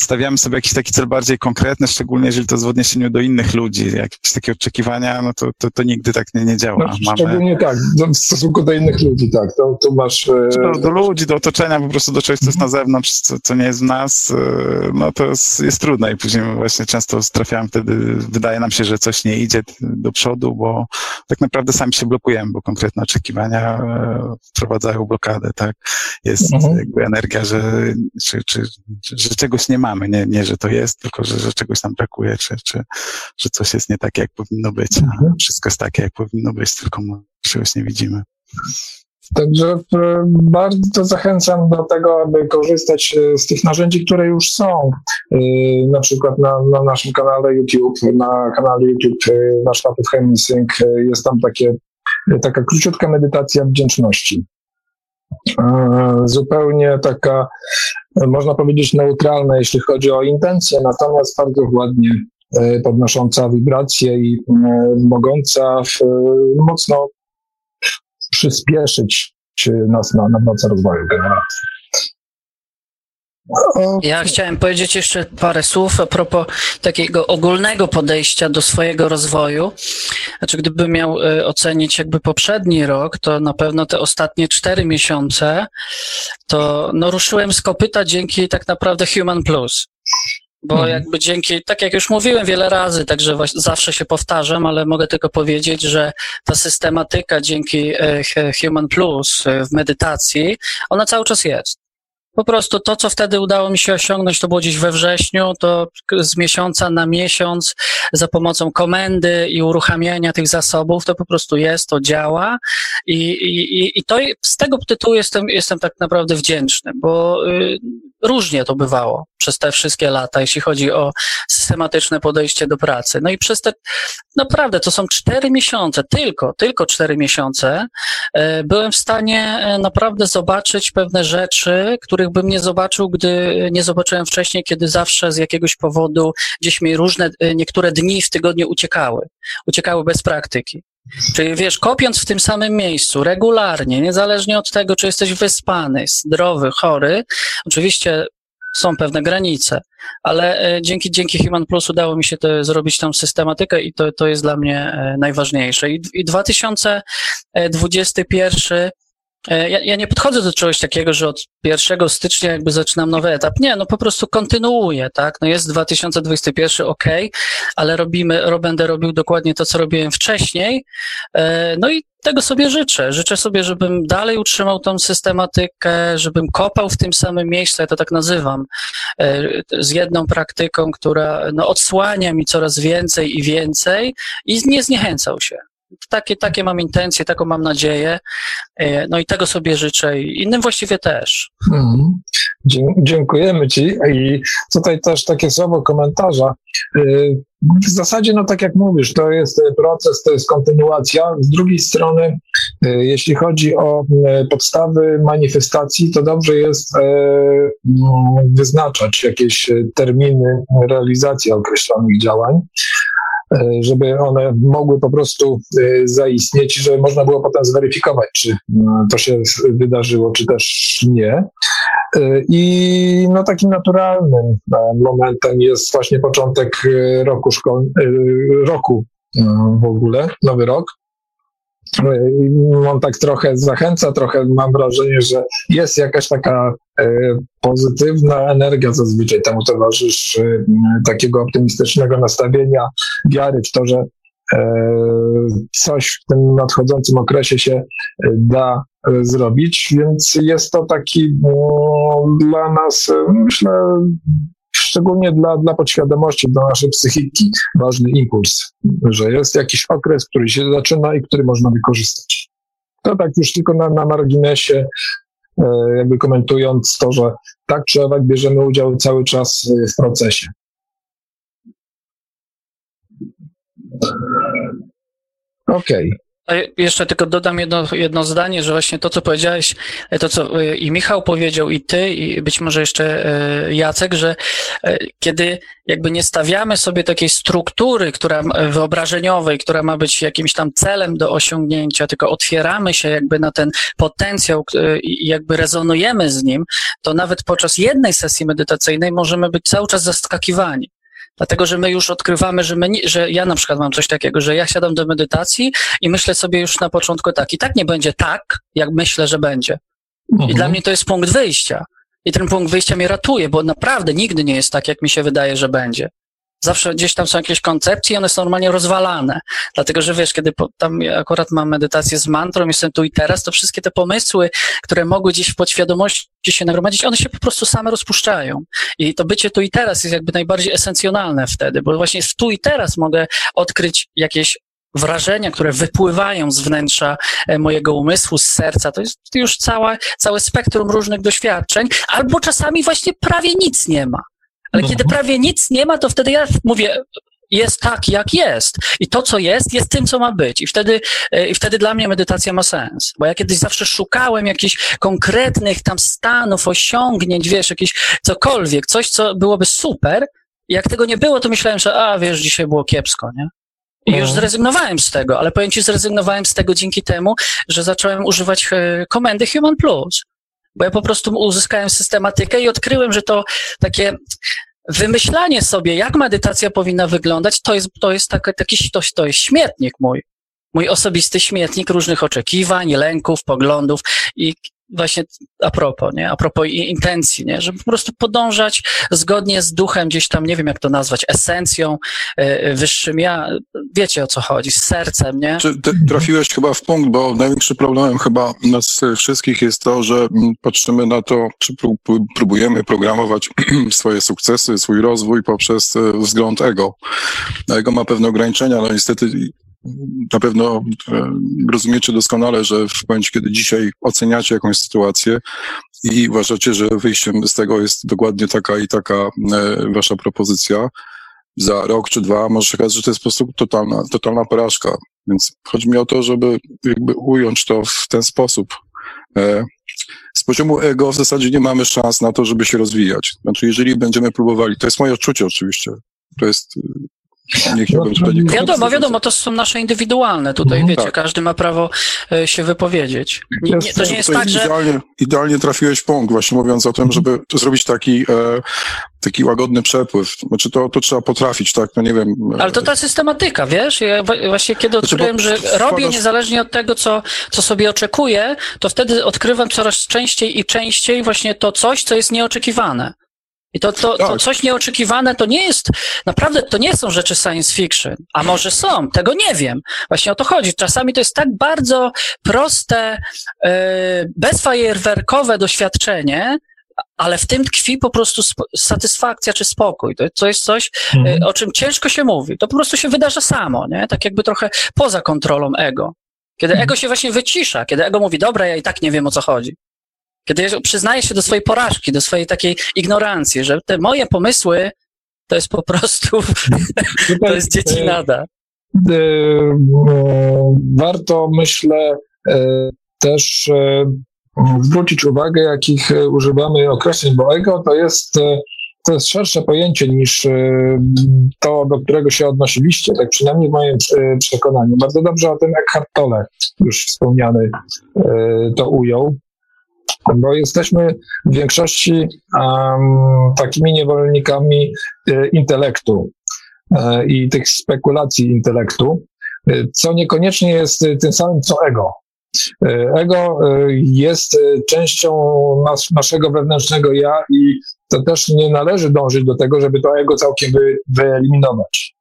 stawiamy sobie jakiś taki cel bardziej konkretny, szczególnie jeżeli to jest w odniesieniu do innych ludzi, jakieś takie oczekiwania, no to, to, to nigdy tak nie, nie działa. No, mamy... Szczególnie tak, w stosunku do innych ludzi, tak, to, to masz... E... Do, do, ludzi, do otoczenia, po prostu do czegoś, co jest na zewnątrz, co, co nie jest w nas, e, no to jest, jest trudne i później właśnie często trafiałem wtedy, wydaje nam się, że coś nie idzie do przodu, bo tak naprawdę sami się blokujemy, bo konkretne oczekiwania e, wprowadzają blokadę, tak? Jest mhm. jakby energia, że, czy, czy, że czegoś nie mamy, nie, nie że to jest, tylko że, że czegoś nam brakuje, czy, czy że coś jest nie takie, jak powinno być, a mhm. wszystko jest takie, jak powinno być, tylko czegoś nie widzimy. Także e, bardzo zachęcam do tego, aby korzystać e, z tych narzędzi, które już są. E, na przykład na, na naszym kanale YouTube, na kanale YouTube warsztatów Hemsync jest tam takie, taka króciutka medytacja wdzięczności. Zupełnie taka, można powiedzieć, neutralna, jeśli chodzi o intencje, natomiast bardzo ładnie podnosząca wibracje i mogąca mocno przyspieszyć nas na, na drodze rozwoju generacji. Ja chciałem powiedzieć jeszcze parę słów a propos takiego ogólnego podejścia do swojego rozwoju. Znaczy, gdybym miał e, ocenić jakby poprzedni rok, to na pewno te ostatnie cztery miesiące, to no, ruszyłem z kopyta dzięki tak naprawdę Human Plus bo mhm. jakby dzięki, tak jak już mówiłem wiele razy, także zawsze się powtarzam, ale mogę tylko powiedzieć, że ta systematyka dzięki e, Human Plus e, w medytacji, ona cały czas jest. Po prostu to, co wtedy udało mi się osiągnąć, to było gdzieś we wrześniu, to z miesiąca na miesiąc za pomocą komendy i uruchamiania tych zasobów, to po prostu jest, to działa i, i, i to z tego tytułu jestem, jestem tak naprawdę wdzięczny, bo y, różnie to bywało przez te wszystkie lata, jeśli chodzi o systematyczne podejście do pracy. No i przez te, naprawdę, to są cztery miesiące, tylko, tylko cztery miesiące, e, byłem w stanie e, naprawdę zobaczyć pewne rzeczy, których bym nie zobaczył, gdy nie zobaczyłem wcześniej, kiedy zawsze z jakiegoś powodu gdzieś mi różne, e, niektóre dni w tygodniu uciekały. Uciekały bez praktyki. Czyli wiesz, kopiąc w tym samym miejscu regularnie, niezależnie od tego, czy jesteś wyspany, zdrowy, chory, oczywiście są pewne granice, ale e, dzięki, dzięki Human Plus udało mi się to zrobić tam systematykę i to, to jest dla mnie e, najważniejsze. I, i 2021 E, ja, ja, nie podchodzę do czegoś takiego, że od 1 stycznia jakby zaczynam nowy etap. Nie, no po prostu kontynuuję, tak? No jest 2021, ok, ale robimy, będę robił dokładnie to, co robiłem wcześniej. E, no i tego sobie życzę. Życzę sobie, żebym dalej utrzymał tą systematykę, żebym kopał w tym samym miejscu, ja to tak nazywam, e, z jedną praktyką, która no, odsłania mi coraz więcej i więcej i nie zniechęcał się. Takie, takie mam intencje, taką mam nadzieję. E, no i tego sobie życzę i innym właściwie też. Mhm. Dziękujemy Ci. I tutaj też takie słowo komentarza. E, w zasadzie, no tak jak mówisz, to jest proces, to jest kontynuacja. Z drugiej strony, e, jeśli chodzi o podstawy manifestacji, to dobrze jest no, wyznaczać jakieś terminy realizacji określonych działań. E, żeby one mogły po prostu e, zaistnieć, żeby można było potem zweryfikować, czy e, to się wydarzyło, czy też nie. I no, takim naturalnym momentem jest właśnie początek roku, szkol- roku w ogóle, nowy rok. On tak trochę zachęca, trochę mam wrażenie, że jest jakaś taka pozytywna energia zazwyczaj temu towarzyszy, takiego optymistycznego nastawienia, wiary w to, że coś w tym nadchodzącym okresie się da zrobić, więc jest to taki no, dla nas, myślę, szczególnie dla, dla podświadomości, dla naszej psychiki ważny impuls, że jest jakiś okres, który się zaczyna i który można wykorzystać. To tak już tylko na, na marginesie, e, jakby komentując to, że tak czy owak bierzemy udział cały czas w procesie. Okej. Okay. Jeszcze tylko dodam jedno, jedno zdanie, że właśnie to, co powiedziałeś, e, to, co e, i Michał powiedział, i ty, i być może jeszcze e, Jacek, że kiedy jakby nie stawiamy sobie takiej struktury, która wyobrażeniowej, która ma być jakimś tam celem do osiągnięcia, tylko otwieramy się jakby na ten potencjał i jakby rezonujemy z nim, to nawet podczas jednej sesji medytacyjnej możemy być cały czas zaskakiwani. Dlatego, że my już odkrywamy, że, my że ja na przykład mam coś takiego, że ja siadam do medytacji i myślę sobie już na początku tak, i tak nie będzie tak, jak myślę, że będzie. Mhm. I dla mnie to jest punkt wyjścia. I ten punkt wyjścia mnie ratuje, bo naprawdę nigdy nie jest tak, jak mi się wydaje, że będzie. Zawsze gdzieś tam są jakieś koncepcje one są normalnie rozwalane. Dlatego, że wiesz, kiedy po, tam akurat mam medytację z mantrą, jestem tu i teraz, to wszystkie te pomysły, które mogły gdzieś w podświadomości się nagromadzić, one się po prostu same rozpuszczają. I to bycie tu i teraz jest jakby najbardziej esencjonalne wtedy, bo właśnie w tu i teraz mogę odkryć jakieś wrażenia, które wypływają z wnętrza e, mojego umysłu, z serca. To jest już cała, całe spektrum różnych doświadczeń, albo czasami właśnie prawie nic nie ma. Ale mhm. kiedy prawie nic nie ma, to wtedy ja mówię, jest tak, jak jest. I to, co jest, jest tym, co ma być. I wtedy, e, i wtedy dla mnie medytacja ma sens. Bo ja kiedyś zawsze szukałem jakichś konkretnych tam stanów, osiągnięć, wiesz, jakiś cokolwiek, coś, co byłoby super. I jak tego nie było, to myślałem, że a, wiesz, dzisiaj było kiepsko, nie? I już mhm. zrezygnowałem z tego, ale powiem ci, zrezygnowałem z tego dzięki temu, że zacząłem używać e, komendy Human Plus bo ja po prostu uzyskałem systematykę i odkryłem, że to takie wymyślanie sobie, jak medytacja powinna wyglądać, to jest, to jest taki, taki to, to jest śmietnik mój. Mój osobisty śmietnik różnych oczekiwań, lęków, poglądów i właśnie a propos, nie? A propos intencji, nie? Żeby po prostu podążać zgodnie z duchem, gdzieś tam, nie wiem jak to nazwać, esencją, yy, wyższym ja, wiecie o co chodzi, z sercem, nie? Czy trafiłeś chyba w punkt, bo największym problemem chyba nas wszystkich jest to, że mm, patrzymy na to, czy próbujemy programować swoje sukcesy, swój rozwój poprzez e, wzgląd ego. Ego ma pewne ograniczenia, no niestety na pewno e, rozumiecie doskonale, że w momencie, kiedy dzisiaj oceniacie jakąś sytuację i uważacie, że wyjściem z tego jest dokładnie taka i taka e, wasza propozycja, za rok czy dwa może się okazać, że to jest po prostu totalna, totalna porażka. Więc chodzi mi o to, żeby jakby ująć to w ten sposób. E, z poziomu ego w zasadzie nie mamy szans na to, żeby się rozwijać. Znaczy, jeżeli będziemy próbowali, to jest moje odczucie oczywiście, to jest nie chciałbym no, Wiadomo, wiadomo, to są nasze indywidualne. Tutaj, mhm, wiecie, tak. każdy ma prawo e, się wypowiedzieć. Nie, nie, to nie jest tak, że... Idealnie, idealnie trafiłeś w punkt, właśnie mówiąc o tym, żeby zrobić taki, e, taki łagodny przepływ. Znaczy to, to trzeba potrafić, tak? No nie wiem. E, Ale to ta systematyka, wiesz? Ja właśnie kiedy znaczy, odkryłem, że robię niezależnie od tego, co, co sobie oczekuję, to wtedy odkrywam coraz częściej i częściej właśnie to coś, co jest nieoczekiwane. I to, to, to tak. coś nieoczekiwane to nie jest, naprawdę to nie są rzeczy science fiction. A może są, tego nie wiem. Właśnie o to chodzi. Czasami to jest tak bardzo proste, yy, bezfajerwerkowe doświadczenie, ale w tym tkwi po prostu satysfakcja czy spokój. To, to jest coś, e, mhm. o czym ciężko się mówi. To po prostu się wydarza samo, nie? Tak jakby trochę poza kontrolą ego. Kiedy mhm. ego się właśnie wycisza, kiedy ego mówi, dobra, ja i tak nie wiem o co chodzi. Kiedy przyznaję się do swojej porażki, do swojej takiej ignorancji, że te moje pomysły to jest po prostu, to jest dziecinada. E, e, warto, myślę, e, też zwrócić uwagę, jakich używamy określeń, bo ego to jest, to jest szersze pojęcie niż to, do którego się odnosiliście, tak przynajmniej w moim przekonaniu. Bardzo dobrze o tym Eckhart Tolle, już wspomniany, to ujął bo jesteśmy w większości um, takimi niewolnikami e, intelektu e, i tych spekulacji intelektu. co niekoniecznie jest tym samym co ego. Ego jest częścią nas, naszego wewnętrznego ja i to też nie należy dążyć do tego, żeby to ego całkiem wy, wyeliminować.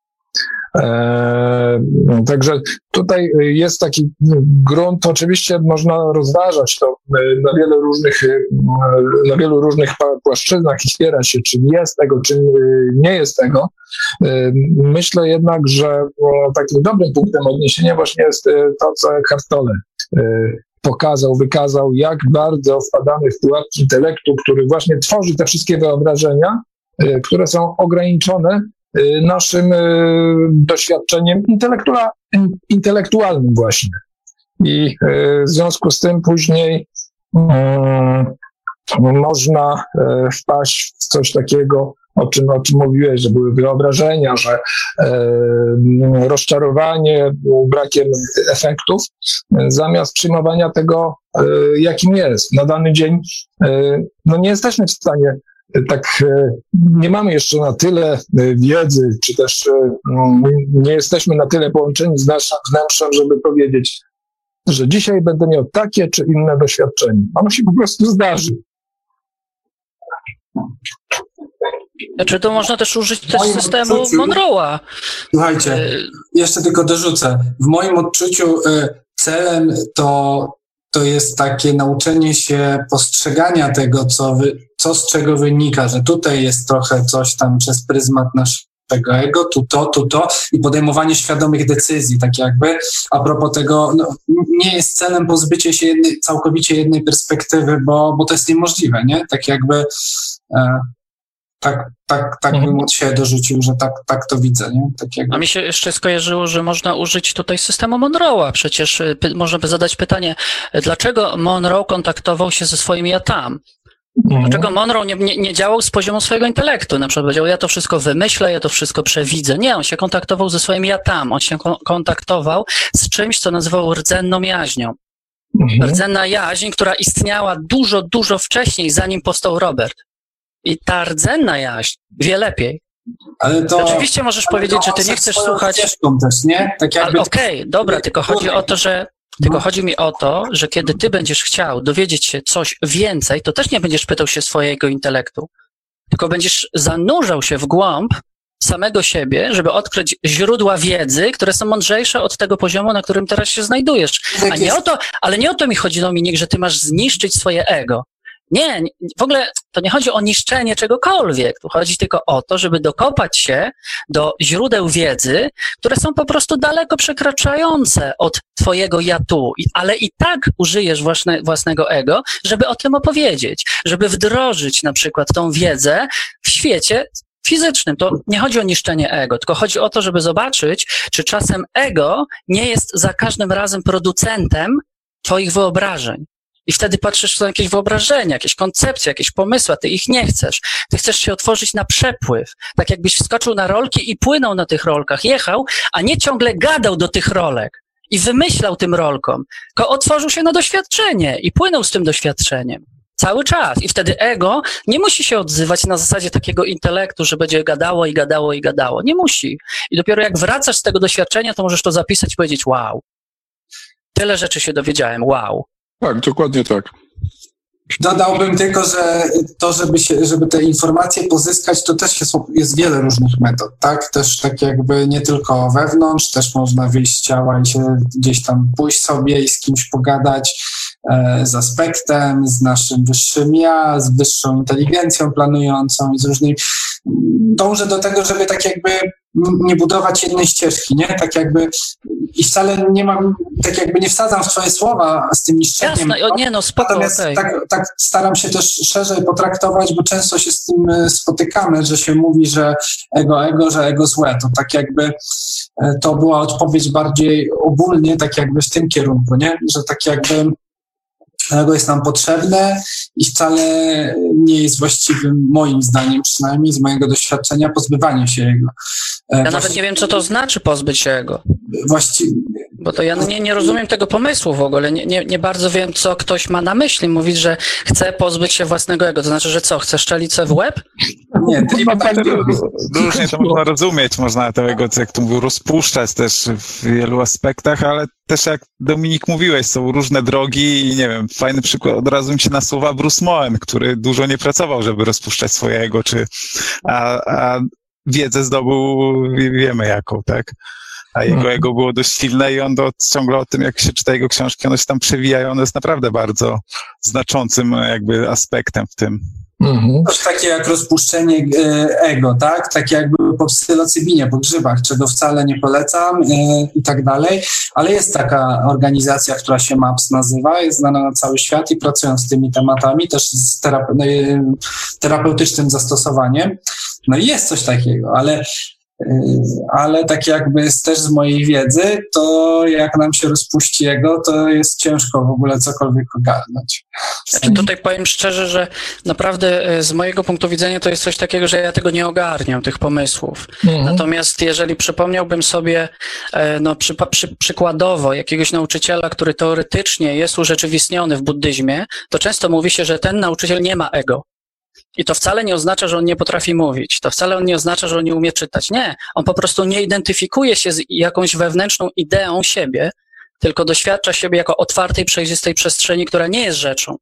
E, także tutaj jest taki grunt, oczywiście można rozważać to na wielu różnych, na wielu różnych płaszczyznach i spierać się, czym jest tego, czym nie jest tego. Myślę jednak, że takim dobrym punktem odniesienia właśnie jest to, co Eckhart pokazał, wykazał, jak bardzo wpadamy w pułapki intelektu, który właśnie tworzy te wszystkie wyobrażenia, które są ograniczone naszym e, doświadczeniem intelektualnym właśnie. I w związku z tym później można wpaść w coś takiego, o czym, o czym mówiłeś, że były wyobrażenia, że rozczarowanie brakiem efektów, zamiast przyjmowania tego, jakim jest. Na dany dzień no nie jesteśmy w stanie tak nie mamy jeszcze na tyle wiedzy, czy też nie jesteśmy na tyle połączeni z naszym wnętrzem, żeby powiedzieć, że dzisiaj będę miał takie czy inne doświadczenie. Ono się po prostu zdarzy. Znaczy to można też użyć też systemu odczuciu, Monroe'a. Słuchajcie, y jeszcze tylko dorzucę. W moim odczuciu y, celem to, to jest takie nauczenie się postrzegania tego, co, wy, co z czego wynika, że tutaj jest trochę coś tam przez pryzmat naszego ego, tu to, tu to i podejmowanie świadomych decyzji, tak jakby. A propos tego, no, nie jest celem pozbycie się jednej, całkowicie jednej perspektywy, bo, bo to jest niemożliwe, nie? Tak jakby e, tak, tak, tak mhm. bym od siebie dorzucił, że tak, tak to widzę. Nie? Tak jakby. A mi się jeszcze skojarzyło, że można użyć tutaj systemu Monroe'a. Przecież y, można by zadać pytanie, dlaczego Monroe kontaktował się ze swoim ja tam? Mhm. Dlaczego Monroe nie, nie, nie, działał z poziomu swojego intelektu? Na przykład powiedział, ja to wszystko wymyślę, ja to wszystko przewidzę. Nie, on się kontaktował ze swoim ja tam. On się kontaktował z czymś, co nazywał rdzenną jaźnią. Mhm. Rdzenna jaźń, która istniała dużo, dużo wcześniej, zanim powstał Robert. I ta rdzenna jaźń wie lepiej. Ale to, Oczywiście możesz powiedzieć, że ty nie chcesz słuchać. Też, nie? Tak jakby... Okej, okay, dobra, tylko chodzi o to, że tylko chodzi mi o to, że kiedy ty będziesz chciał dowiedzieć się coś więcej, to też nie będziesz pytał się swojego intelektu, tylko będziesz zanurzał się w głąb samego siebie, żeby odkryć źródła wiedzy, które są mądrzejsze od tego poziomu, na którym teraz się znajdujesz. A nie o to, ale nie o to mi chodzi, Dominik, że ty masz zniszczyć swoje ego. Nie, w ogóle to nie chodzi o niszczenie czegokolwiek. Tu chodzi tylko o to, żeby dokopać się do źródeł wiedzy, które są po prostu daleko przekraczające od twojego ja tu, ale i tak użyjesz własne, własnego ego, żeby o tym opowiedzieć, żeby wdrożyć na przykład tą wiedzę w świecie fizycznym. To nie chodzi o niszczenie ego, tylko chodzi o to, żeby zobaczyć, czy czasem ego nie jest za każdym razem producentem twoich wyobrażeń. I wtedy patrzysz na jakieś wyobrażenia, jakieś koncepcje, jakieś pomysły, a ty ich nie chcesz. Ty chcesz się otworzyć na przepływ. Tak jakbyś wskoczył na rolki i płynął na tych rolkach, jechał, a nie ciągle gadał do tych rolek i wymyślał tym rolkom, tylko otworzył się na doświadczenie i płynął z tym doświadczeniem. Cały czas. I wtedy ego nie musi się odzywać na zasadzie takiego intelektu, że będzie gadało i gadało i gadało. Nie musi. I dopiero jak wracasz z tego doświadczenia, to możesz to zapisać i powiedzieć: Wow, tyle rzeczy się dowiedziałem, wow. Tak, dokładnie tak. Dodałbym tylko, że to, żeby, się, żeby te informacje pozyskać, to też jest, jest wiele różnych metod, tak? Też tak jakby nie tylko wewnątrz, też można wyjść z ciała i się gdzieś tam pójść sobie i z kimś pogadać e, z aspektem, z naszym wyższym ja, z wyższą inteligencją planującą i z różnymi. Dążę do tego, żeby tak jakby nie budować jednej ścieżki, nie? Tak jakby i wcale nie mam, tak jakby nie wsadzam w twoje słowa z tym niszczeniem. Jasne, o, nie no, spoko, Natomiast okay. tak, tak staram się też szerzej potraktować, bo często się z tym e, spotykamy, że się mówi, że ego, ego, że ego złe. To tak jakby e, to była odpowiedź bardziej ogólnie, tak jakby w tym kierunku, nie? Że tak jakby ego jest nam potrzebne i wcale nie jest właściwym, moim zdaniem przynajmniej, z mojego doświadczenia, pozbywanie się jego. Ja nawet nie wiem, co to znaczy pozbyć się jego. Właściwie. Bo to ja nie, nie rozumiem tego pomysłu w ogóle. Nie, nie, nie bardzo wiem, co ktoś ma na myśli. Mówić, że chce pozbyć się własnego ego. To znaczy, że co, chce szczelicę w łeb? nie, trip tak, różnie to można rozumieć, można tego, jak to mówił, rozpuszczać też w wielu aspektach, ale też jak Dominik mówiłeś, są różne drogi i nie wiem, fajny przykład, od razu mi się nasuwa Bruce Moen, który dużo nie pracował, żeby rozpuszczać swojego, czy, a, a wiedzę zdobył, wiemy jaką, tak? A jego mhm. ego było dość silne i on do, ciągle o tym, jak się czyta jego książki, one się tam przewija i on jest naprawdę bardzo znaczącym jakby aspektem w tym. Mhm. Takie jak rozpuszczenie e, ego, tak? Takie jakby po psylocybinie, po grzybach, czego wcale nie polecam e, i tak dalej. Ale jest taka organizacja, która się MAPS nazywa, jest znana na cały świat i pracują z tymi tematami, też z terape e, terapeutycznym zastosowaniem. No i jest coś takiego, ale ale tak jakby też z mojej wiedzy, to jak nam się rozpuści jego, to jest ciężko w ogóle cokolwiek ogarnąć. Znaczy tutaj powiem szczerze, że naprawdę y, z mojego punktu widzenia to jest coś takiego, że ja tego nie ogarniam, tych pomysłów. Mhm. Natomiast jeżeli przypomniałbym sobie y, no, przy, przy, przykładowo jakiegoś nauczyciela, który teoretycznie jest urzeczywistniony w buddyzmie, to często mówi się, że ten nauczyciel nie ma ego. I to wcale nie oznacza, że on nie potrafi mówić. To wcale nie oznacza, że on nie umie czytać. Nie. On po prostu nie identyfikuje się z jakąś wewnętrzną ideą siebie, tylko doświadcza siebie jako otwartej, przejrzystej przestrzeni, która nie jest rzeczą.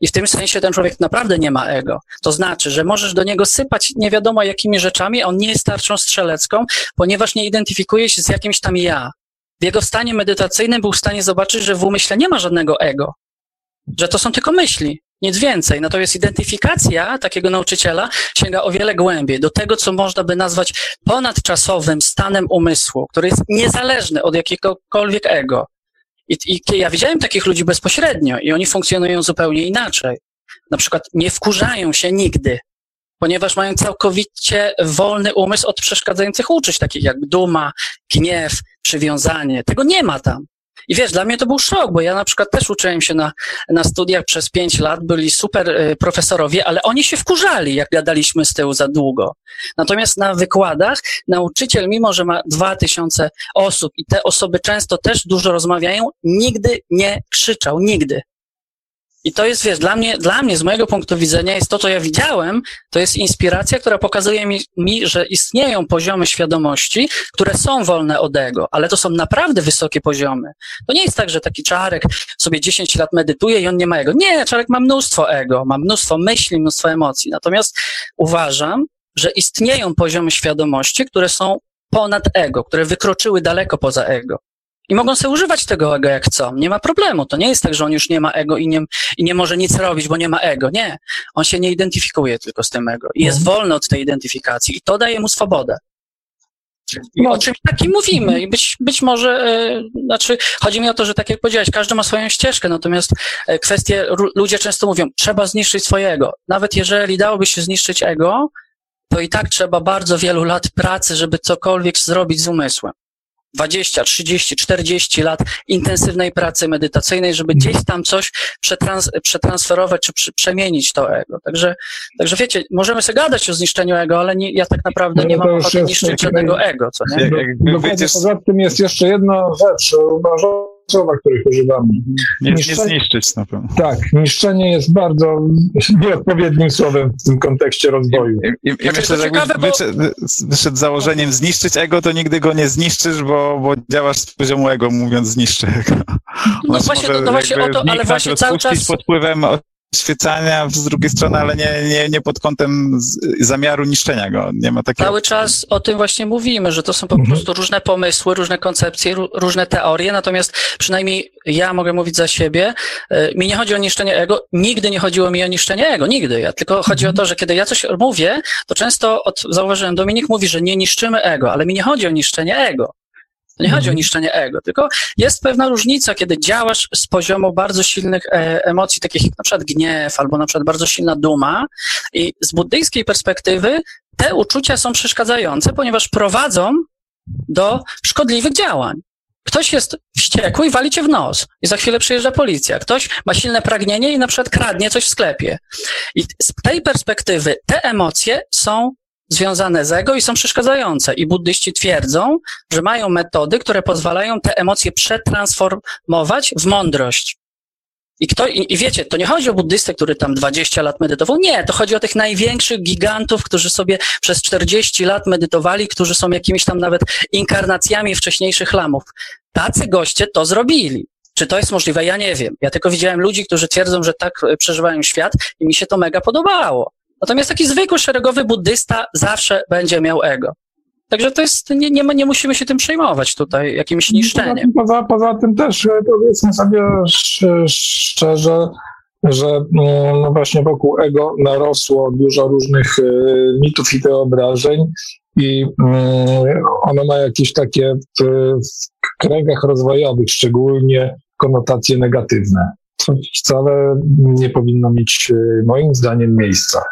I w tym sensie ten człowiek naprawdę nie ma ego. To znaczy, że możesz do niego sypać nie wiadomo jakimi rzeczami, on nie jest tarczą strzelecką, ponieważ nie identyfikuje się z jakimś tam ja. W jego stanie medytacyjnym był w stanie zobaczyć, że w umyśle nie ma żadnego ego, że to są tylko myśli nic więcej. Natomiast identyfikacja takiego nauczyciela sięga o wiele głębiej, do tego, co można by nazwać ponadczasowym stanem umysłu, który jest niezależny od jakiegokolwiek ego. I, I ja widziałem takich ludzi bezpośrednio i oni funkcjonują zupełnie inaczej. Na przykład nie wkurzają się nigdy, ponieważ mają całkowicie wolny umysł od przeszkadzających uczuć, takich jak duma, gniew, przywiązanie. Tego nie ma tam. I wiesz, dla mnie to był szok, bo ja na przykład też uczyłem się na, na studiach przez pięć lat, byli super y, profesorowie, ale oni się wkurzali, jak gadaliśmy z tyłu za długo. Natomiast na wykładach nauczyciel, mimo że ma dwa tysiące osób i te osoby często też dużo rozmawiają, nigdy nie krzyczał, nigdy. I to jest, wiesz, dla mnie, dla mnie, z mojego punktu widzenia, jest to, co ja widziałem, to jest inspiracja, która pokazuje mi, mi, że istnieją poziomy świadomości, które są wolne od ego, ale to są naprawdę wysokie poziomy. To nie jest tak, że taki czarek sobie 10 lat medytuje i on nie ma ego. Nie, czarek ma mnóstwo ego, ma mnóstwo myśli, mnóstwo emocji. Natomiast uważam, że istnieją poziomy świadomości, które są ponad ego, które wykroczyły daleko poza ego. I mogą sobie używać tego ego jak chcą. Nie ma problemu. To nie jest tak, że on już nie ma ego i nie, i nie może nic robić, bo nie ma ego. Nie. On się nie identyfikuje tylko z tym ego. I jest mhm. wolny od tej identyfikacji. I to daje mu swobodę. I no. o czymś takim mówimy. I być, być może, e, znaczy, chodzi mi o to, że tak jak powiedziałeś, każdy ma swoją ścieżkę, natomiast e, kwestie, ludzie często mówią, trzeba zniszczyć swojego. Nawet jeżeli dałoby się zniszczyć ego, to i tak trzeba bardzo wielu lat pracy, żeby cokolwiek zrobić z umysłem. 20, 30, 40 lat intensywnej pracy medytacyjnej, żeby mhm. gdzieś tam coś przetrans przetransferować czy przemienić to ego. Także, także wiecie, możemy sobie gadać o zniszczeniu ego, ale nie, ja tak naprawdę no, nie mam ochoty niszczyć żadnego ego, co nie? Do, dokładnie poza tym jest jeszcze jedna rzecz, uważam, słowa, których używamy. Nie, nie zniszczyć na pewno. Tak, niszczenie jest bardzo nieodpowiednim słowem w tym kontekście rozwoju. I, i, i znaczy, myślę, że jakbyś bo... wyszedł, wyszedł założeniem zniszczyć ego, to nigdy go nie zniszczysz, bo, bo działasz z poziomu ego, mówiąc zniszczy ego. No właśnie, to, to właśnie o to, ale właśnie cały czas... pod wpływem świecania z drugiej strony, ale nie, nie, nie pod kątem zamiaru niszczenia go. Nie ma takiego. Cały czas o tym właśnie mówimy, że to są po mhm. prostu różne pomysły, różne koncepcje, różne teorie, natomiast przynajmniej ja mogę mówić za siebie. E, mi nie chodzi o niszczenie ego, nigdy nie chodziło mi o niszczenie ego, nigdy. Ja, tylko chodzi o to, że kiedy ja coś mówię, to często od, zauważyłem, Dominik mówi, że nie niszczymy ego, ale mi nie chodzi o niszczenie ego. To nie chodzi o mhm. niszczenie ego, tylko jest pewna różnica, kiedy działasz z poziomu bardzo silnych e, emocji, takich jak na przykład gniew albo na przykład bardzo silna duma i z buddyjskiej perspektywy te uczucia są przeszkadzające, ponieważ prowadzą do szkodliwych działań. Ktoś jest wściekły i wali cię w nos i za chwilę przyjeżdża policja. Ktoś ma silne pragnienie i na przykład kradnie coś w sklepie. I z tej perspektywy te emocje są związane z ego i są przeszkadzające. I buddyści twierdzą, że mają metody, które pozwalają te emocje przetransformować w mądrość. I, kto, i, I wiecie, to nie chodzi o buddystę, który tam 20 lat medytował. Nie, to chodzi o tych największych gigantów, którzy sobie przez 40 lat medytowali, którzy są jakimiś tam nawet inkarnacjami wcześniejszych lamów. Tacy goście to zrobili. Czy to jest możliwe? Ja nie wiem. Ja tylko widziałem ludzi, którzy twierdzą, że tak e, przeżywają świat i mi się to mega podobało. Natomiast taki zwykły, szeregowy buddysta zawsze będzie miał ego. Także to jest, nie, nie, nie musimy się tym przejmować tutaj, jakimś niszczeniem. Poza, poza tym też e, powiedzmy sobie szczerze, że mm, no właśnie wokół ego narosło dużo różnych e, mitów i wyobrażeń i mm, ono ma jakieś takie w, w kręgach rozwojowych szczególnie konotacje negatywne, co wcale nie powinno mieć e, moim zdaniem miejsca.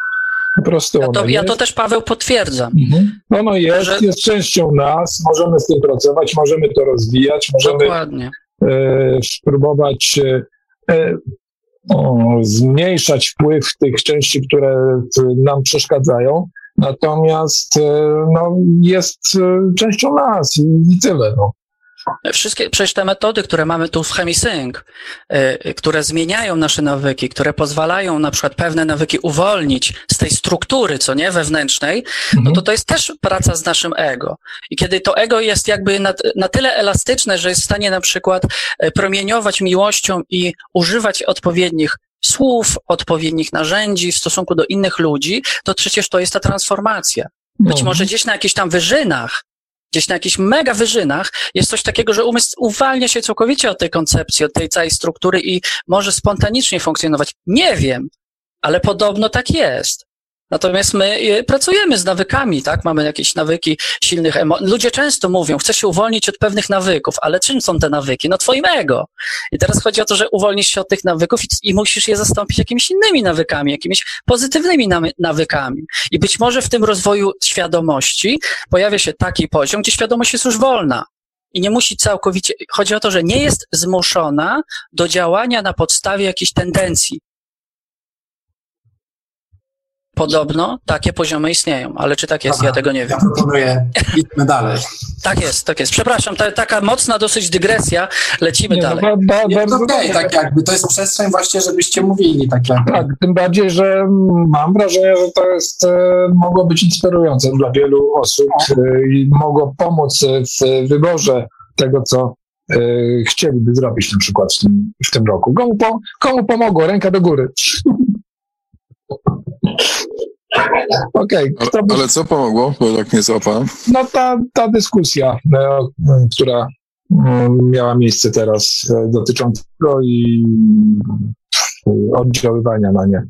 Po prostu ja to, ja to też, Paweł, potwierdzam. Mhm. Ono jest, że... jest częścią nas, możemy z tym pracować, możemy to rozwijać, możemy Dokładnie. E, spróbować e, e, zmniejszać wpływ tych części, które nam przeszkadzają, natomiast e, no, jest e, częścią nas i tyle. No. Wszystkie, przecież te metody, które mamy tu w ChemiSync, y, które zmieniają nasze nawyki, które pozwalają na przykład pewne nawyki uwolnić z tej struktury, co nie, wewnętrznej, mhm. no to to jest też praca z naszym ego. I kiedy to ego jest jakby na, na tyle elastyczne, że jest w stanie na przykład y, promieniować miłością i używać odpowiednich słów, odpowiednich narzędzi w stosunku do innych ludzi, to przecież to jest ta transformacja. Być mhm. może gdzieś na jakichś tam wyżynach gdzieś na jakichś mega wyżynach jest coś takiego, że umysł uwalnia się całkowicie od tej koncepcji, od tej całej struktury i może spontanicznie funkcjonować. Nie wiem, ale podobno tak jest. Natomiast my y, pracujemy z nawykami, tak? Mamy jakieś nawyki silnych emocji. Ludzie często mówią, chcę się uwolnić od pewnych nawyków, ale czym są te nawyki? No twoim ego. I teraz chodzi o to, że uwolnisz się od tych nawyków i, i musisz je zastąpić jakimiś innymi nawykami, jakimiś pozytywnymi nawykami. I być może w tym rozwoju świadomości pojawia się taki poziom, gdzie świadomość jest już wolna i nie musi całkowicie. Chodzi o to, że nie jest zmuszona do działania na podstawie jakichś tendencji, Podobno takie poziomy istnieją, ale czy tak jest, Dobra, ja tego nie wiem. Ja proponuję, idźmy dalej. tak jest, tak jest. Przepraszam, ta, taka mocna dosyć dygresja, lecimy nie, no, dalej. No, ba, ba, jest okej, okay, tak jakby, to jest przestrzeń właśnie, żebyście mówili tak jakby. Tak, tym bardziej, że mam wrażenie, że to jest, e, mogło być inspirujące dla wielu osób e, i mogło pomóc w wyborze tego, co e, chcieliby zrobić na przykład w tym, w tym roku. Komu, po, komu pomogło? Ręka do góry. Okej. Okay, ale, ale, co pomogło? Bo tak nie złapałem. No ta, ta dyskusja, no, która mm, miała miejsce teraz e, dotyczącego i e, oddziaływania na nie.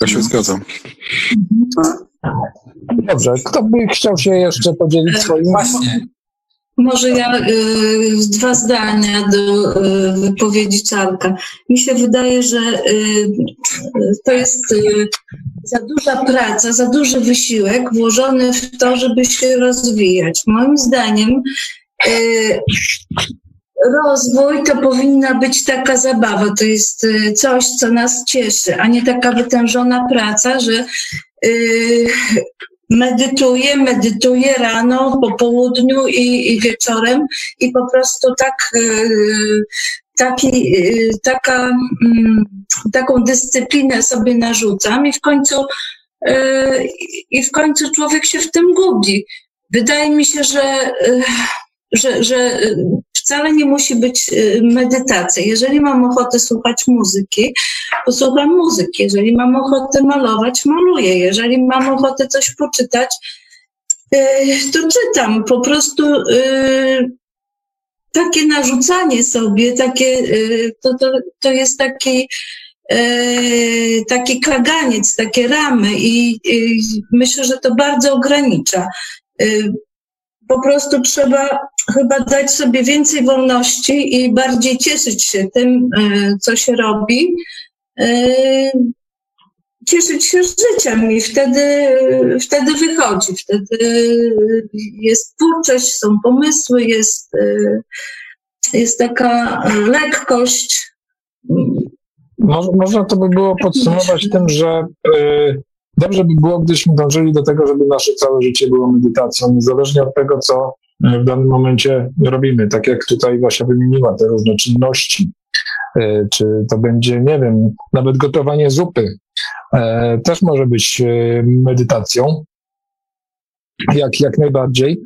Ja się zgadzam. Dobrze, kto by chciał się jeszcze podzielić swoim? Właśnie. Może ja y, dwa zdania do y, wypowiedzi Czarka. Mi się wydaje, że y, to jest y, za duża praca, za duży wysiłek włożony w to, żeby się rozwijać. Moim zdaniem y, rozwój to powinna być taka zabawa, to jest y, coś, co nas cieszy, a nie taka wytężona praca, że medytuję, medytuję rano, po południu i, i wieczorem i po prostu tak, y, taki, y, taka, mm, taką dyscyplinę sobie narzucam i w końcu y, i w końcu człowiek się w tym gubi. Wydaje mi się, że że, że wcale nie musi być y, medytacja. Jeżeli mam ochotę słuchać muzyki, to słucham muzyki. Jeżeli mam ochotę malować, maluję. Jeżeli mam ochotę coś poczytać, y, to czytam. Po prostu y, takie narzucanie sobie, takie, to, to, to jest taki, taki kaganiec, takie ramy i, i myślę, że to bardzo ogranicza po prostu trzeba chyba dać sobie więcej wolności i bardziej cieszyć się tym, co się robi. E, cieszyć się życiem i wtedy, wtedy wychodzi, wtedy jest twórczość, są pomysły, jest, e, jest taka lekkość. Można to by było podsumować tym, że Dobrze by było, gdybyśmy dążyli do tego, żeby nasze całe życie było medytacją, niezależnie od tego, co w danym momencie robimy. Tak jak tutaj Wasia wymieniła te różne czynności, czy to będzie, nie wiem, nawet gotowanie zupy, też może być medytacją jak, jak najbardziej.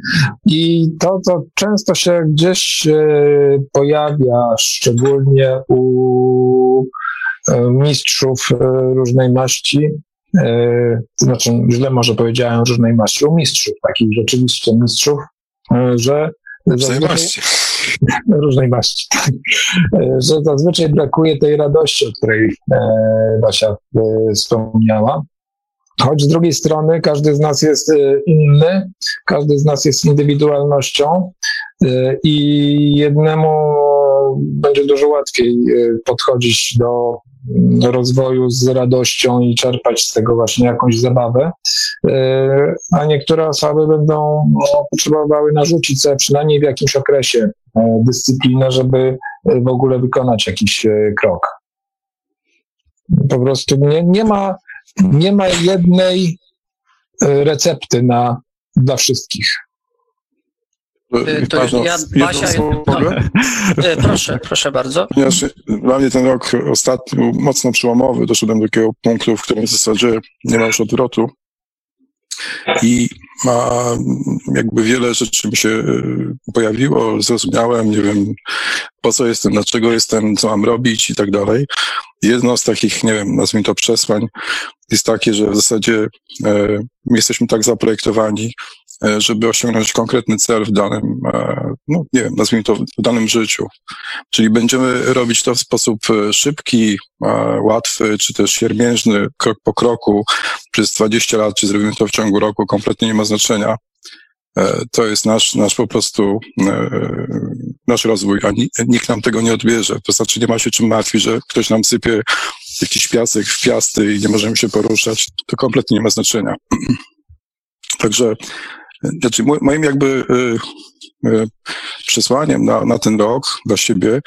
I to, co często się gdzieś e, pojawia, szczególnie u e, mistrzów e, różnej maści, znaczy źle może powiedziałem różnej maści, u mistrzów, takich rzeczywiście mistrzów, że różnej maści. różnej maści, tak. że zazwyczaj brakuje tej radości, o której Basia wspomniała. Choć z drugiej strony każdy z nas jest e, inny, każdy z nas jest indywidualnością e, i jednemu będzie dużo łatwiej e, podchodzić do rozwoju z radością i czerpać z tego właśnie jakąś zabawę, a niektóre osoby będą no, potrzebowały narzucić sobie przynajmniej w jakimś okresie dyscyplinę, żeby w ogóle wykonać jakiś krok. Po prostu nie, nie ma nie ma jednej e, recepty na, dla wszystkich. E, to ja, Basia, no, e, proszę, proszę bardzo. Ponieważ dla mnie ten rok ostatni był mocno przełomowy, doszedłem do takiego punktu, w którym w zasadzie nie ma już odwrotu i ma jakby wiele rzeczy mi się pojawiło, zrozumiałem, nie wiem po co jestem, dlaczego jestem, co mam robić i tak dalej. Jedno z takich, nie wiem, nazwijmy to przesłań, jest takie, że w zasadzie e, jesteśmy tak zaprojektowani, e, żeby osiągnąć konkretny cel w danym, e, no nie wiem, nazwijmy to w danym życiu. Czyli będziemy robić to w sposób e, szybki, e, łatwy, czy też siermiężny, krok po kroku, przez 20 lat, czy zrobimy to w ciągu roku, kompletnie nie ma znaczenia. E, to jest nasz, nasz po prostu nasz rozwój, a nikt nam tego nie odbierze. To znaczy nie ma się czym martwić, że ktoś nam sypie jakiś piasek w piasty i nie możemy się poruszać. To kompletnie nie ma znaczenia. Także znaczy moim jakby y, y, przesłaniem na, na ten rok dla siebie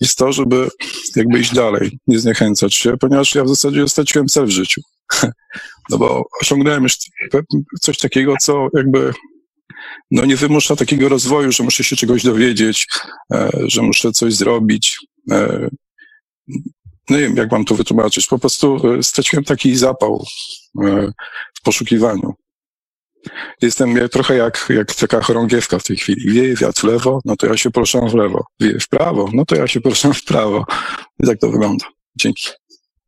jest to, żeby jakby iść dalej, nie zniechęcać się, ponieważ ja w zasadzie straciłem cel w życiu. No bo osiągnąłem już coś takiego, co jakby no nie wymusza takiego rozwoju, że muszę się czegoś dowiedzieć, e, że muszę coś zrobić. E, no nie wiem, jak mam to wytłumaczyć. Po prostu e, straciłem taki zapał w poszukiwaniu. Jestem trochę jak, jak taka chorągiewka w tej chwili. Wieje wiatr w lewo, no to ja się proszę w lewo. Wieje w prawo, no to ja się proszę w prawo. I tak to wygląda. Dzięki.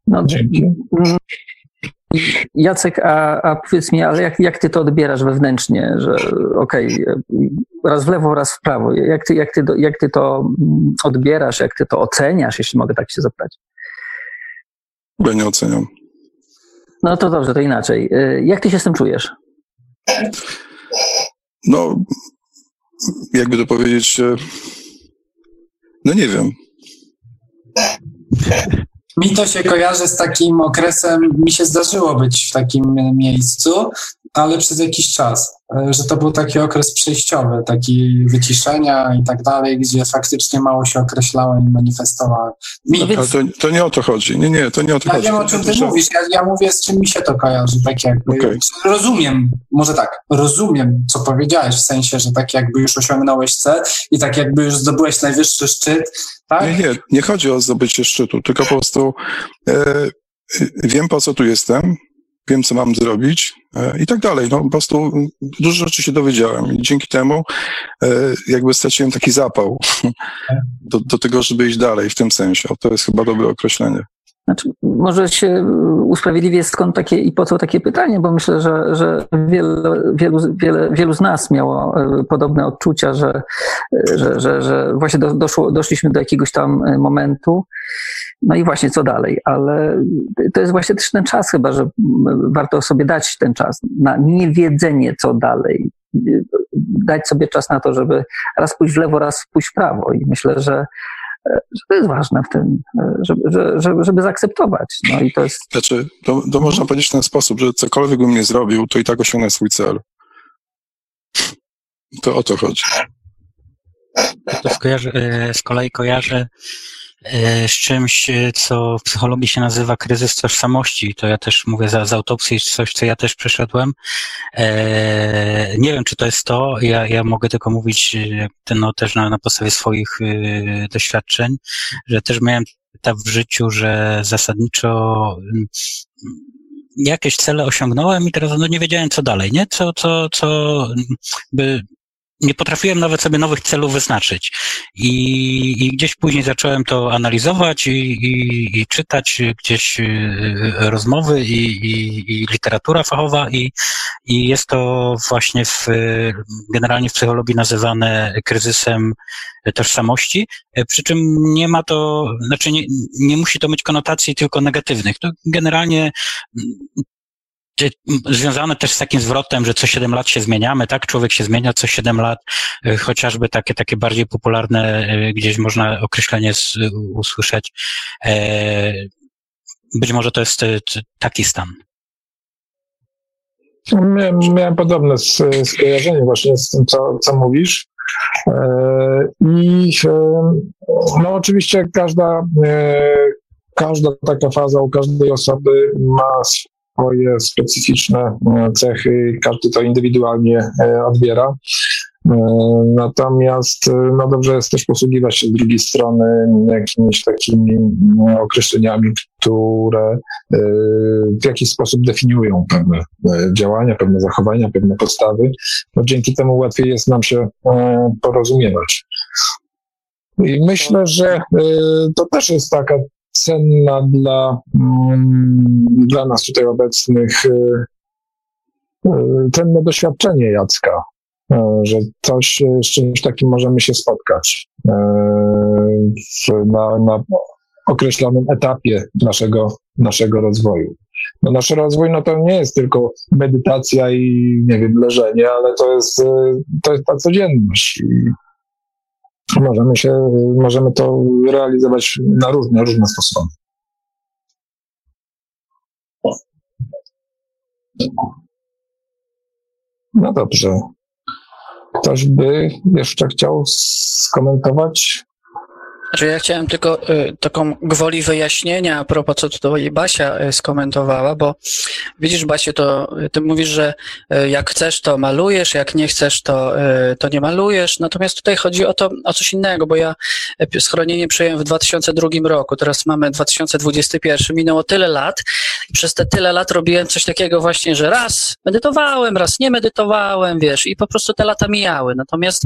No, dzięki. Mm, Jacek, a, a powiedz mi, ale jak, jak ty to odbierasz wewnętrznie, że okej, okay, raz w lewo, raz w prawo. Jak ty, jak, ty, jak ty to odbierasz, jak ty to oceniasz, jeśli mogę tak się zapytać? Ja nie oceniam. No to dobrze, to inaczej. Y, jak ty się z tym czujesz? No, jakby to powiedzieć, no nie wiem. Mi to się kojarzy z takim okresem, mi się zdarzyło być w takim miejscu, ale przez jakiś czas, e, że to był taki okres przejściowy, taki wyciszenia i tak dalej, gdzie faktycznie mało się określałem i manifestowałem. Mi... Ale to, to, nie o to chodzi. Nie, nie, to nie o to ja chodzi. Ja wiem, o czym ty mówisz. Ja, ja, mówię, z czym mi się to kojarzy. Tak jakby, okay. Rozumiem, może tak, rozumiem, co powiedziałeś, w sensie, że tak jakby już osiągnąłeś cel i tak jakby już zdobyłeś najwyższy szczyt, tak? Nie, nie, nie chodzi o zdobycie szczytu, tylko po prostu e wiem, po co tu jestem, wiem, co mam zrobić e, i tak dalej. No, po prostu dużo rzeczy się dowiedziałem i dzięki temu e, jakby straciłem taki zapał do, do tego, żeby iść dalej w tym sensie. O, to jest chyba dobre określenie. Znaczy, może się usprawiedliwię skąd takie i po co takie pytanie, bo myślę, że, że wielu, wielu, wiele, wielu z nas miało e, podobne odczucia, że, że, że, że właśnie do, doszło, doszliśmy do jakiegoś tam momentu, no i właśnie co dalej, ale to jest właśnie też ten czas chyba, że warto sobie dać ten czas na niewiedzenie co dalej. Dać sobie czas na to, żeby raz pójść w lewo, raz pójść w prawo. I myślę, że, że to jest ważne w tym, żeby, żeby, żeby zaakceptować. No i to jest. Znaczy, to, to można powiedzieć w ten sposób, że cokolwiek bym nie zrobił, to i tak osiągnę swój cel. To o to chodzi. To skojarzy, e, z kolei kojarzę z czymś, co w psychologii się nazywa kryzys tożsamości. To ja też mówię za, z autopsji, coś, co ja też przeszedłem. Nie wiem, czy to jest to. Ja, ja mogę tylko mówić no, też na, na podstawie swoich doświadczeń, że też miałem etap w życiu, że zasadniczo mm, jakieś cele osiągnąłem i teraz no, nie wiedziałem, co dalej, nie? Co, co, co by nie potrafiłem nawet sobie nowych celów wyznaczyć. I, i gdzieś później zacząłem to analizować i, i, i czytać gdzieś y, rozmowy i, literatura fachowa i, i jest to właśnie w, generalnie w psychologii nazywane kryzysem tożsamości, przy czym nie ma to, znaczy nie, nie musi to mieć konotacji tylko negatywnych. To generalnie związane też z takim zwrotem, że co 7 lat się zmieniamy, tak? Człowiek się zmienia co 7 lat, y, chociażby takie, takie bardziej popularne, y, gdzieś można określenie usłyszeć. E, być może to jest y, taki stan. Miałem, miałem podobne skojarzenie właśnie z tym, co, co mówisz. E, I no oczywiście każda, e, każda taka faza u każdej osoby ma swoje specyficzne e, cechy, każdy to indywidualnie e, odbiera. E, natomiast no dobrze jest też posługiwać się z drugiej strony jakimiś takimi określeniami, które w jakiś sposób definiują pewne działania, pewne zachowania, pewne postawy. No dzięki temu łatwiej jest nam się porozumiewać. I myślę, że to też jest taka cenna dla, mm, dla nas tutaj obecnych y, y, cenne doświadczenie Jacka, y, że coś z czymś takim możemy się spotkać na, na określonym etapie naszego, naszego rozwoju. No nasz rozwój no to nie jest tylko medytacja i nie wiem, leżenie, ale to jest, to jest ta codzienność. Możemy się, możemy to realizować na różne, różne sposoby. No dobrze. Ktoś by jeszcze chciał skomentować znaczy ja chciałem tylko y, taką gwoli wyjaśnienia a propos, co tutaj Basia y, skomentowała, bo widzisz, Basiu, to y, ty mówisz, że y, jak chcesz, to malujesz, jak nie chcesz, to, y, to nie malujesz. Natomiast tutaj chodzi o to, o coś innego, bo ja y, schronienie przyjąłem w 2002 roku, teraz mamy 2021, minęło tyle lat przez te tyle lat robiłem coś takiego właśnie, że raz medytowałem, raz nie medytowałem, wiesz, i po prostu te lata mijały. Natomiast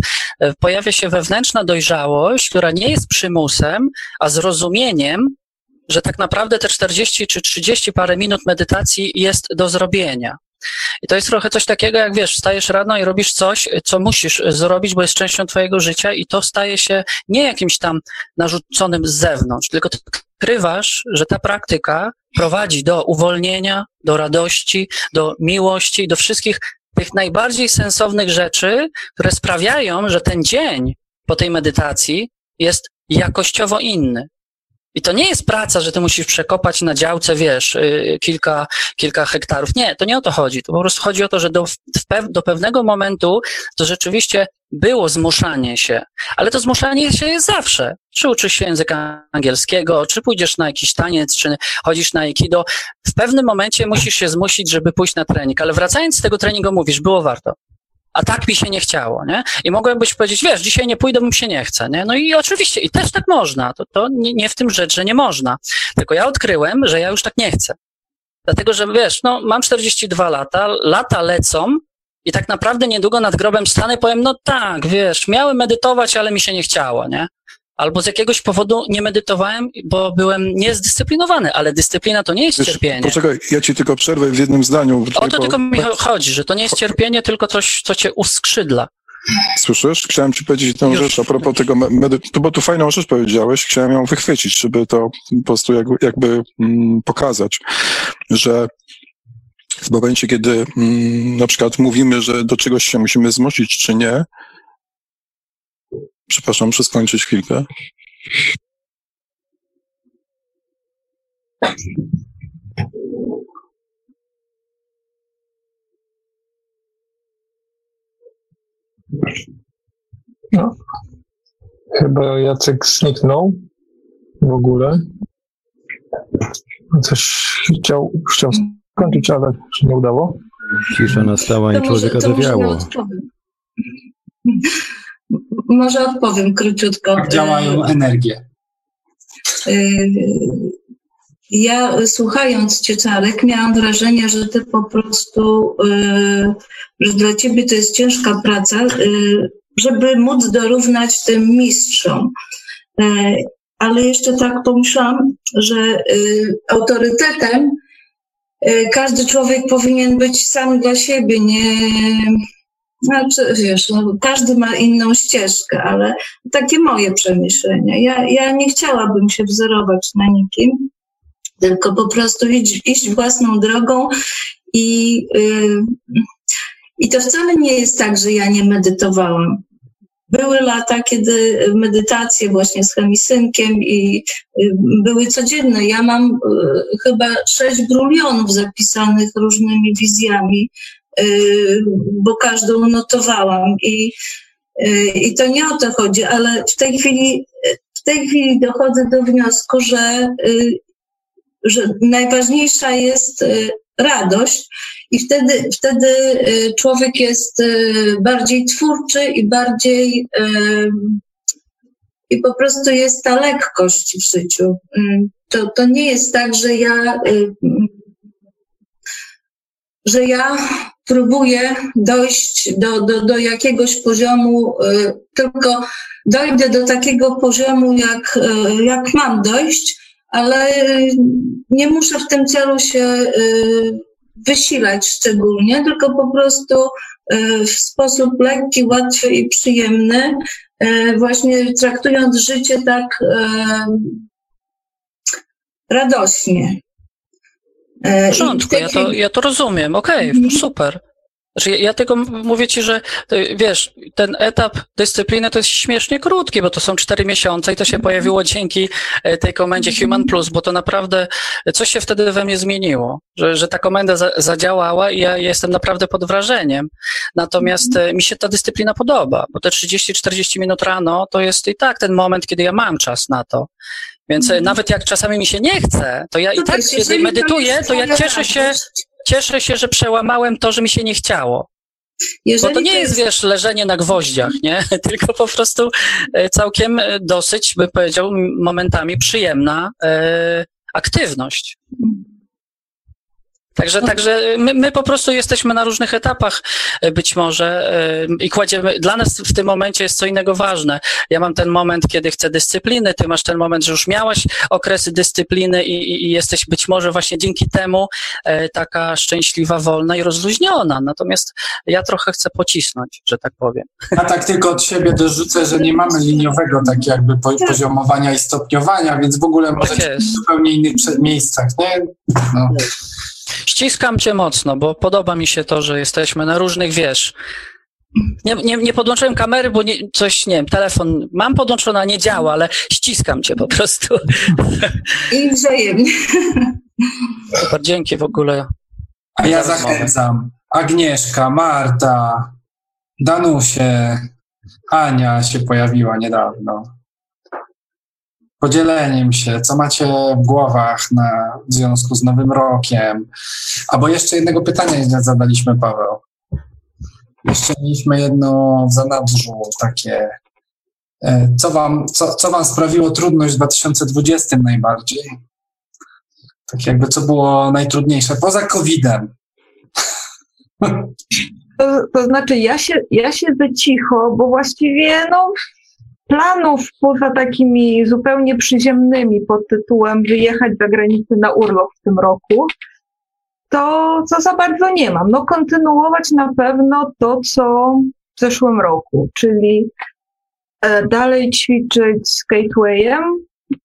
pojawia się wewnętrzna dojrzałość, która nie jest przy przymusem, a zrozumieniem, że tak naprawdę te 40 czy 30 parę minut medytacji jest do zrobienia. I to jest trochę coś takiego, jak wiesz, stajesz rano i robisz coś, co musisz zrobić, bo jest częścią twojego życia i to staje się nie jakimś tam narzuconym z zewnątrz, tylko ty odkrywasz, że ta praktyka prowadzi do uwolnienia, do radości, do miłości, do wszystkich tych najbardziej sensownych rzeczy, które sprawiają, że ten dzień po tej medytacji jest jakościowo inny. I to nie jest praca, że ty musisz przekopać na działce, wiesz, y, kilka, kilka hektarów. Nie, to nie o to chodzi. To po prostu chodzi o to, że do, do pewnego momentu to rzeczywiście było zmuszanie się, ale to zmuszanie się jest zawsze. Czy uczysz się języka angielskiego, czy pójdziesz na jakiś taniec, czy chodzisz na aikido. W pewnym momencie musisz się zmusić, żeby pójść na trening, ale wracając z tego treningu mówisz, było warto a tak mi się nie chciało, nie? I mogłem być powiedzieć, wiesz, dzisiaj nie pójdę, bo mi się nie chce, nie? No i oczywiście, i też tak można, to, to nie, nie w tym rzecz, że nie można. Tylko ja odkryłem, że ja już tak nie chcę. Dlatego, że wiesz, no mam 42 lata, lata lecą i tak naprawdę niedługo nad grobem stanę i powiem, no tak, wiesz, miałem medytować, ale mi się nie chciało, nie? Albo z jakiegoś powodu nie medytowałem, bo byłem niezdyscyplinowany, ale dyscyplina to nie jest Wiesz, cierpienie. Poczekaj, ja ci tylko przerwę w jednym zdaniu. O to tylko mi chodzi, że to nie jest cierpienie, tylko coś, co cię uskrzydla. Słyszysz? Chciałem ci powiedzieć tę rzecz a propos tego, medy- bo tu fajną rzecz powiedziałeś, chciałem ją wychwycić, żeby to po prostu jakby, jakby mm, pokazać, że w momencie, kiedy mm, na przykład mówimy, że do czegoś się musimy zmusić, czy nie, Przepraszam, muszę skończyć chwilkę. No. Chyba Jacek zniknął. w ogóle. Coś chciał, chciał skończyć, ale się nie udało. Cisza nastała i człowieka zawiało. Może odpowiem króciutko. Jak działają energie? Y, ja słuchając Cię, Czarek, miałam wrażenie, że Ty po prostu, y, że dla Ciebie to jest ciężka praca, żeby móc dorównać tym mistrzom. Ale jeszcze tak pomyślałam, że autorytetem każdy człowiek powinien być sam dla siebie, nie, znaczy, wiesz, no, każdy ma inną ścieżkę, ale takie moje przemyślenia. Ja, ja nie chciałabym się wzorować na nikim, tylko po prostu iść, iść własną drogą i, yy, i to wcale nie jest tak, że ja nie medytowałam. Były lata, kiedy medytacje właśnie z chemisynkiem i y, były codzienne. Ja mam y, chyba sześć brulionów zapisanych różnymi wizjami bo każdą notowałam i, y, i to nie o to chodzi, ale w tej chwili, w tej chwili dochodzę do wniosku, że, y, że najważniejsza jest radość i wtedy, wtedy człowiek jest bardziej twórczy i bardziej i po prostu jest ta lekkość w życiu. To, to nie jest tak, że ja że ja próbuję dojść do, do, do jakiegoś poziomu, y, tylko dojdę do takiego poziomu, jak, y, jak mam dojść, ale nie muszę w tym celu się y, wysilać szczególnie, tylko po prostu w sposób lekki, łatwy i przyjemny, właśnie traktując życie tak radośnie. W porządku, ja to, ja to rozumiem, okej, okay, mhm. super. Znaczy, ja, ja tylko mówię ci, że wiesz, ten etap dyscypliny to jest śmiesznie krótki, bo to są cztery miesiące i to się mhm. pojawiło dzięki e, tej komendzie mhm. Human Plus, bo to naprawdę coś się wtedy we mnie zmieniło, że, że ta komenda za, zadziałała i ja jestem naprawdę pod wrażeniem. Natomiast e, mi się ta dyscyplina podoba, bo te 30-40 minut rano to jest i tak ten moment, kiedy ja mam czas na to. Więc mm. nawet jak czasami mi się nie chce, to ja i tak, kiedy medytuję, to ja cieszę się, cieszę się, że przełamałem to, że mi się nie chciało. Jeżeli Bo to nie jest, wiesz, leżenie na gwoździach, nie? Tylko po prostu e, całkiem e, dosyć, bym powiedział, momentami przyjemna e, aktywność. Także, także my, my, po prostu jesteśmy na różnych etapach e, być może e, i kładziemy, dla nas w tym momencie jest co innego ważne. Ja mam ten moment, kiedy chcę dyscypliny, ty masz ten moment, że już miałaś okresy dyscypliny i, i, i jesteś być może właśnie dzięki temu e, taka szczęśliwa, wolna i rozluźniona. Natomiast ja trochę chcę pocisnąć, że tak powiem. Ja tak tylko od siebie dorzucę, że nie mamy liniowego tak jakby poziomowania i stopniowania, więc w ogóle może tak w zupełnie innych miejscach, nie? No. Ściskam cię mocno, bo podoba mi się to, że jesteśmy na różnych, wiesz, nie, nie, nie podłączyłem kamery, bo nie, coś, nie wiem, telefon mam podłączony, a nie działa, ale ściskam cię po prostu. I wzajemnie. Super, dzięki w ogóle. A ja zachęcam. Agnieszka, Marta, Danusie, Ania się pojawiła niedawno podzieleniem się, co macie w głowach na, w związku z Nowym Rokiem. Albo jeszcze jednego pytania nie zadaliśmy, Paweł. Jeszcze mieliśmy jedno w zanadrzu takie. E, co wam, co, co wam sprawiło trudność w 2020 najbardziej? Tak jakby co było najtrudniejsze, poza COVID-em. To, to znaczy, ja się, ja siedzę cicho, bo właściwie no, planów poza takimi zupełnie przyziemnymi pod tytułem wyjechać za granicę na urlop w tym roku, to, to za bardzo nie mam. No kontynuować na pewno to, co w zeszłym roku, czyli e, dalej ćwiczyć z Gatewayem.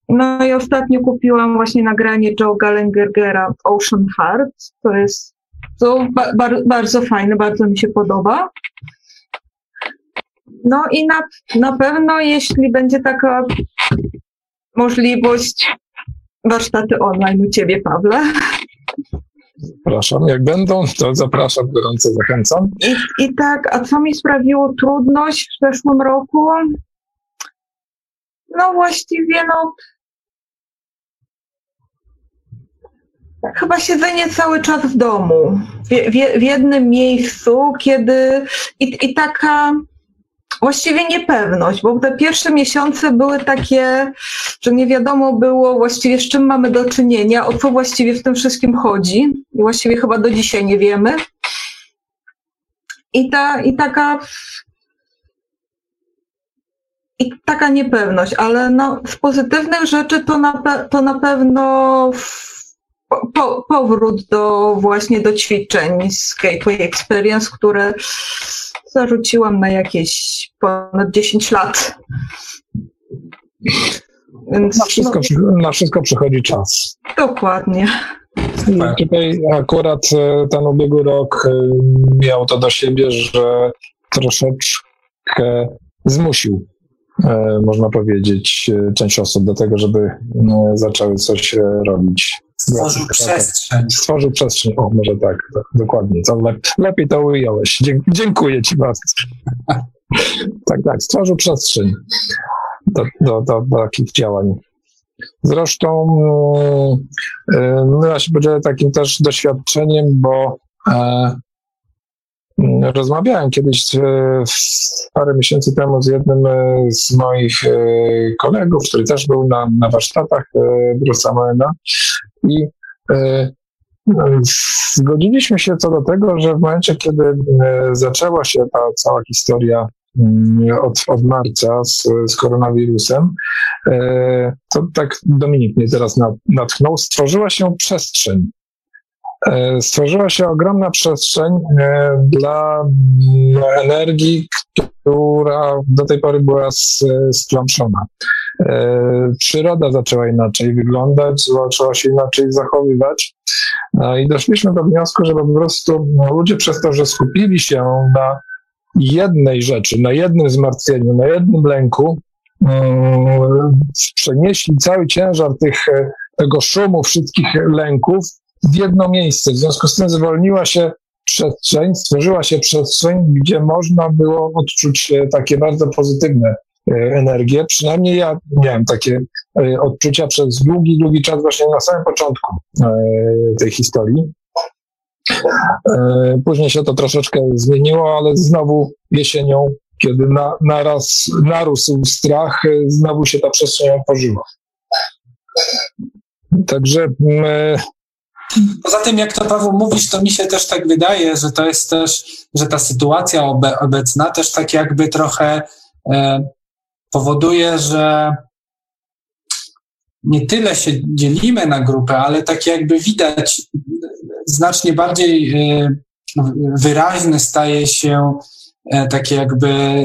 No i ostatnio kupiłam właśnie nagranie Joe Gallengergera Ocean Heart. To jest to ba bardzo fajne, bardzo mi się podoba. No i na, na pewno, jeśli będzie taka możliwość, warsztaty online u Ciebie, Pawle. Zapraszam, jak będą, to zapraszam, gorąco zachęcam. I, I tak, a co mi sprawiło trudność w zeszłym roku? No właściwie, no, Chyba siedzenie cały czas w domu, w, w, w jednym miejscu, kiedy i, i taka właściwie niepewność, bo te pierwsze miesiące były takie, że nie wiadomo było właściwie z czym mamy do czynienia, o co właściwie w tym wszystkim chodzi. I właściwie chyba do dzisiaj nie wiemy. I, ta, i taka i taka niepewność, ale no, z pozytywnych rzeczy to na, pe, to na pewno po, powrót do właśnie do ćwiczeń z Gateway Experience, które zarzuciłam na jakieś ponad 10 lat. Więc, na, wszystko, no, na wszystko przychodzi czas. Dokładnie. Tak. Tutaj akurat e, ten ubiegły rok e, miał to do siebie, że troszeczkę zmusił, można powiedzieć, część osób do tego, żeby zaczęły coś robić. Stworzył przestrzeń. Stworzył przestrzeń, o może tak, tak dokładnie. Le, lepiej to ująłeś. Dziękuję ci bardzo. tak, tak, stworzył przestrzeń do, do, do, do takich działań. Zresztą no ja się podzielę takim też doświadczeniem, bo e, rozmawiałem kiedyś e, parę miesięcy temu z jednym e, z moich kolegów, który też był na, na warsztatach Bruce'a Moena i zgodziliśmy się co do tego, że w momencie, kiedy zaczęła się ta cała historia Mm, od, od marca z, z koronawirusem, e, to tak Dominik mnie teraz natchnął, stworzyła się przestrzeń. E, stworzyła się ogromna przestrzeń e, dla mm, energii, która do tej pory była stłamszona. Przyroda zaczęła inaczej wyglądać, zaczęła się inaczej zachowywać. I doszliśmy do wniosku, że po prostu no, ludzie przez to, że skupili się na jednej rzeczy, na jednym zmartwieniu, na jednym lęku, mm, przenieśli cały ciężar tych, e, tego szumu, wszystkich lęków w jedno miejsce. W związku z tym zwolniła się przestrzeń, stworzyła się przestrzeń, gdzie można było odczuć e, takie bardzo pozytywne e, energie. Przynajmniej ja miałem takie odczucia przez długi, długi czas, właśnie na samym początku tej historii. E, później się to troszeczkę zmieniło, ale znowu jesienią, kiedy na, naraz narósł strach, e, znowu się ta przestrzeń otworzyła. Także. Poza tym, jak to Paweł mówisz, to mi się też tak wydaje, że to jest też, że ta sytuacja obe, obecna też tak jakby trochę e, powoduje, że nie tyle się dzielimy na grupę, ale tak jakby widać znacznie bardziej e, wyraźne staje się e, takie jakby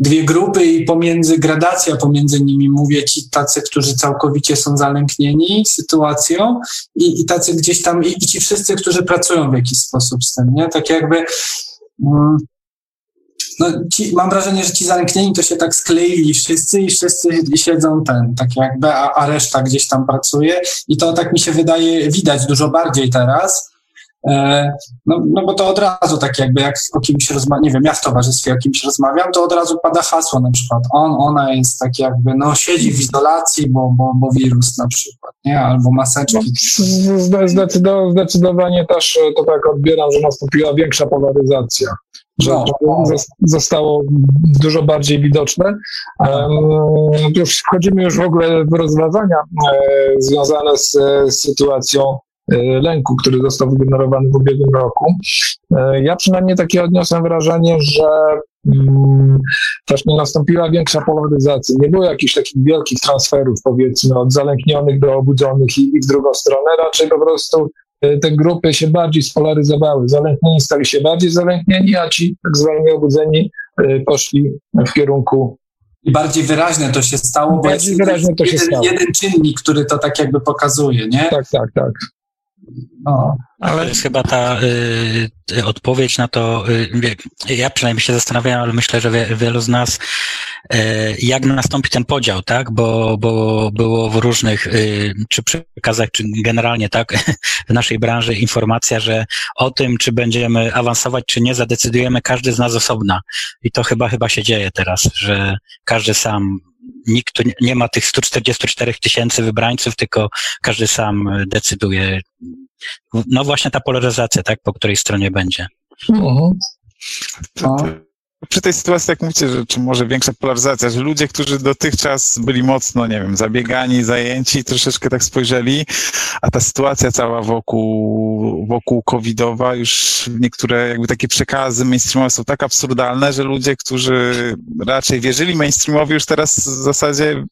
dwie grupy i pomiędzy gradacja pomiędzy nimi mówię ci tacy, którzy całkowicie są zalęknieni sytuacją i, i tacy gdzieś tam i, i ci wszyscy, którzy pracują w jakiś sposób z tym, nie? Tak jakby mm, no, ci, mam wrażenie, że ci zamknięci to się tak skleili wszyscy i wszyscy siedzą ten, tak jakby, a, a reszta gdzieś tam pracuje i to tak mi się wydaje widać dużo bardziej teraz. E, no, no bo to od razu tak jakby jak o kimś rozmawiam, nie wiem, ja w towarzystwie o kimś rozmawiam, to od razu pada hasło na przykład on, ona jest tak jakby, no siedzi w izolacji, bo, bo, bo wirus na przykład, nie, albo maseczki. No, zdecydowanie też to tak odbieram, że nastąpiła większa polaryzacja że no, zostało dużo bardziej widoczne. już wchodzimy już w ogóle w rozwiązania e, związane z, z sytuacją e, lęku, który został wygenerowany w ubiegłym roku. E, ja przynajmniej takie odniosłem wrażenie, że mm, też nie nastąpiła większa polaryzacja. Nie było jakichś takich wielkich transferów, powiedzmy, od zalęknionych do obudzonych i, i w drugą stronę. Raczej po prostu E, te grupy się bardziej spolaryzowały. Zalęknieni stali się bardziej zalęknieni, a ci tak zwani obudzeni e, poszli w kierunku i bardziej wyraźne to się stało, bardziej wyraźne to się jeden, stało. jeden czynnik, który to tak jakby pokazuje, nie? Tak, tak, tak. No, ale to jest chyba ta y, odpowiedź na to, y, ja przynajmniej się zastanawiam, ale myślę, że wie, wielu z nas, y, jak nastąpi ten podział, tak? Bo, bo było w różnych, y, czy przekazach, czy generalnie, tak, w naszej branży informacja, że o tym, czy będziemy awansować, czy nie, zadecydujemy każdy z nas osobna. I to chyba, chyba się dzieje teraz, że każdy sam nikt tu nie ma tych 144 tysięcy wybrańców, tylko każdy sam decyduje. No właśnie ta polaryzacja, tak, po której stronie będzie. Mhm. No przy tej sytuacji, jak mówicie, że czy może większa polaryzacja, że ludzie, którzy dotychczas byli mocno, nie wiem, zabiegani, zajęci, troszeczkę tak spojrzeli, a ta sytuacja cała wokół, wokół covidowa, już niektóre jakby takie przekazy mainstreamowe są tak absurdalne, że ludzie, którzy raczej wierzyli mainstreamowi, już teraz w zasadzie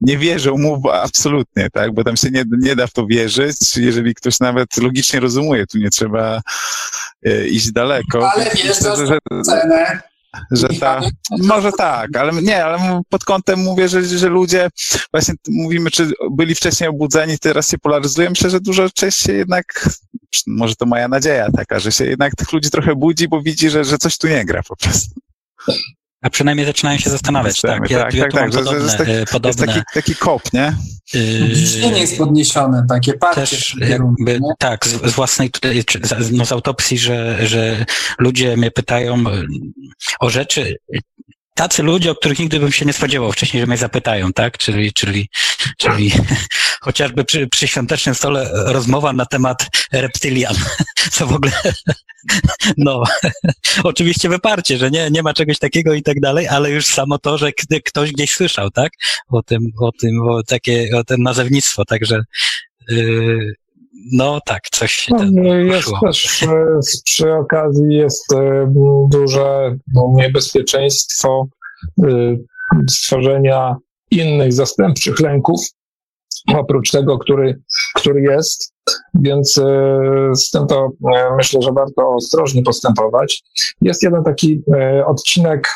nie wierzą mu absolutnie, tak, bo tam się nie, nie da w to wierzyć, jeżeli ktoś nawet logicznie rozumuje, tu nie trzeba e, iść daleko. Ale wiesz, że, że, cenę. Że ta, może tak, ale nie, ale pod kątem mówię, że, że ludzie, właśnie mówimy, czy byli wcześniej obudzeni, teraz się polaryzują. Myślę, że dużo część się jednak, może to moja nadzieja taka, że się jednak tych ludzi trochę budzi, bo widzi, że, że coś tu nie gra po prostu. A przynajmniej zaczynają się zastanawiać, tak? Ja, tak, ja tak, tak, podobne, jest taki, podobne, jest taki, taki kop, nie? Ciśnienie yy, jest podniesione, takie parcie. Też jakby, tak, z, z własnej, no z autopsji, że, że ludzie mnie pytają o rzeczy, tacy ludzie, o których nigdy bym się nie spodziewał wcześniej, że mnie zapytają, tak? Czyli, czyli, czyli chociażby przy, przy świątecznym stole rozmowa na temat reptylian. Co w ogóle, no, oczywiście wyparcie, że nie, nie ma czegoś takiego i tak dalej, ale już samo to, że ktoś gdzieś słyszał, tak? O tym, o tym, o takie, o tym nazewnictwo, także, yy, no tak, coś się no, Jest też przy okazji jest e, duże no, niebezpieczeństwo e, stworzenia innych zastępczych lęków, oprócz tego, który, który jest. Więc z tym to myślę, że warto ostrożnie postępować. Jest jeden taki odcinek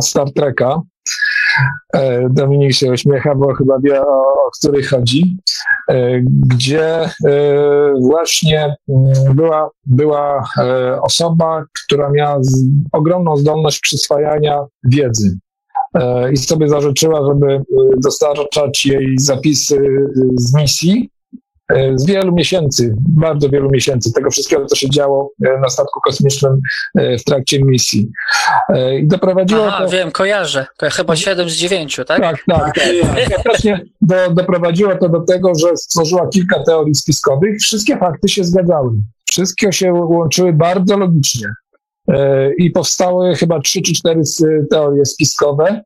Star Treka, Dominik się uśmiecha, bo chyba wie o, o której chodzi, e, gdzie e, właśnie mm, była, była osoba, która miała ogromną zdolność przyswajania wiedzy. I sobie zażyczyła, żeby dostarczać jej zapisy z misji. E, z wielu miesięcy, bardzo wielu miesięcy, tego wszystkiego, co się działo e, na statku kosmicznym e, w trakcie misji. I doprowadziło Aha, to... wiem, kojarzę. Chyba 7 z 9, tak? Tak, tak. tak. Właśnie do, doprowadziło to do tego, że stworzyła kilka teorii spiskowych. Wszystkie fakty się zgadzały. Wszystkie się łączyły bardzo logicznie. I powstały chyba trzy czy cztery teorie spiskowe.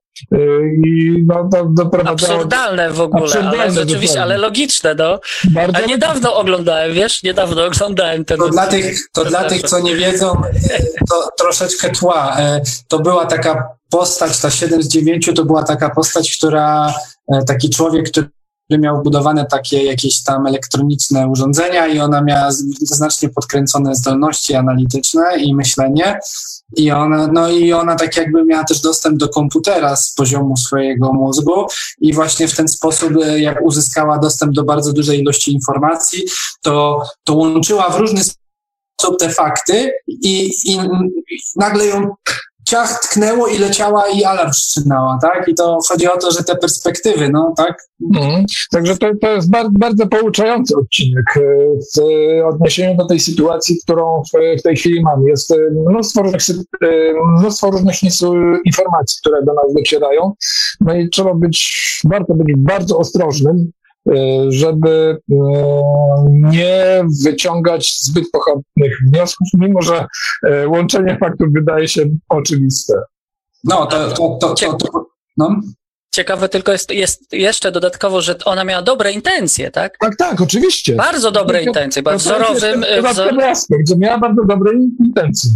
I no, to doprowadzało... Absurdalne w ogóle, Absurdalne ale rzeczywiście, ale logiczne, no. Bardzo... A niedawno oglądałem, wiesz, niedawno oglądałem ten... To dla tych, to dla tych co nie wiedzą, to troszeczkę tła. E, to była taka postać, ta 7 z 9 to była taka postać, która, e, taki człowiek, który miał budowane takie jakieś tam elektroniczne urządzenia i ona miała znacznie podkręcone zdolności analityczne i myślenie. I ona, no i ona tak jakby miała też dostęp do komputera z poziomu swojego mózgu. I właśnie w ten sposób, e, jak uzyskała dostęp do bardzo dużej ilości informacji, to, to łączyła w różny sposób te fakty i, i nagle ją ciach tknęło i leciała i alarm wszczynała, tak? I to chodzi o to, że te perspektywy, no tak? Mhm. Także to, to jest bardzo, bardzo pouczający odcinek e, w odniesieniu do tej sytuacji, którą w, w tej chwili mamy. Jest e, mnóstwo różnych, e, mnóstwo różnych informacji, które do nas docierają, no i trzeba być, warto być bardzo ostrożnym, E, żeby e, nie wyciągać zbyt pochopnych wniosków, mimo że e, łączenie faktów wydaje się oczywiste. No, to, to, to, to, to no. Ciekawe tylko jest, jest jeszcze dodatkowo, że ona miała dobre intencje, tak? Tak, tak, oczywiście. Bardzo dobre intencje, bo wzorowym... Wzor... aspekt, że miała bardzo dobre intencje.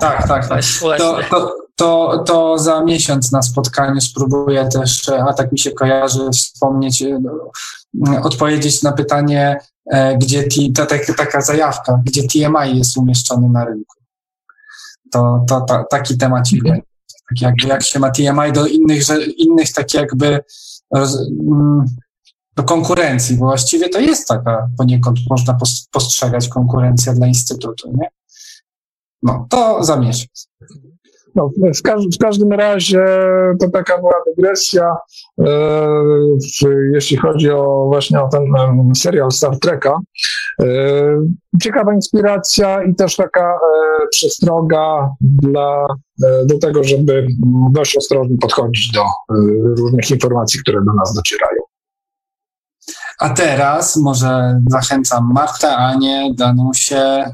Tak, tak, tak. To, to, to, to za miesiąc na spotkaniu spróbuję też, a tak mi się kojarzy, wspomnieć, no, odpowiedzieć na pytanie, e, gdzie t, to, tak, taka zajawka, gdzie TMI jest umieszczony na rynku. To, to, to taki temat mhm. tak jakby jak się ma TMI do innych, że, innych tak jakby mm, do konkurencji, bo właściwie to jest taka poniekąd można postrzegać konkurencja dla Instytutu, nie? No, to za miesiąc. No, w, każ w, każdym razie to taka była dygresja, e, jeśli chodzi o właśnie o ten um, serial Star Treka. E, ciekawa inspiracja i też taka, e, przestroga dla, do tego, żeby dość ostrożnie podchodzić do różnych informacji, które do nas docierają. A teraz może zachęcam Martę, Anię, Danusię.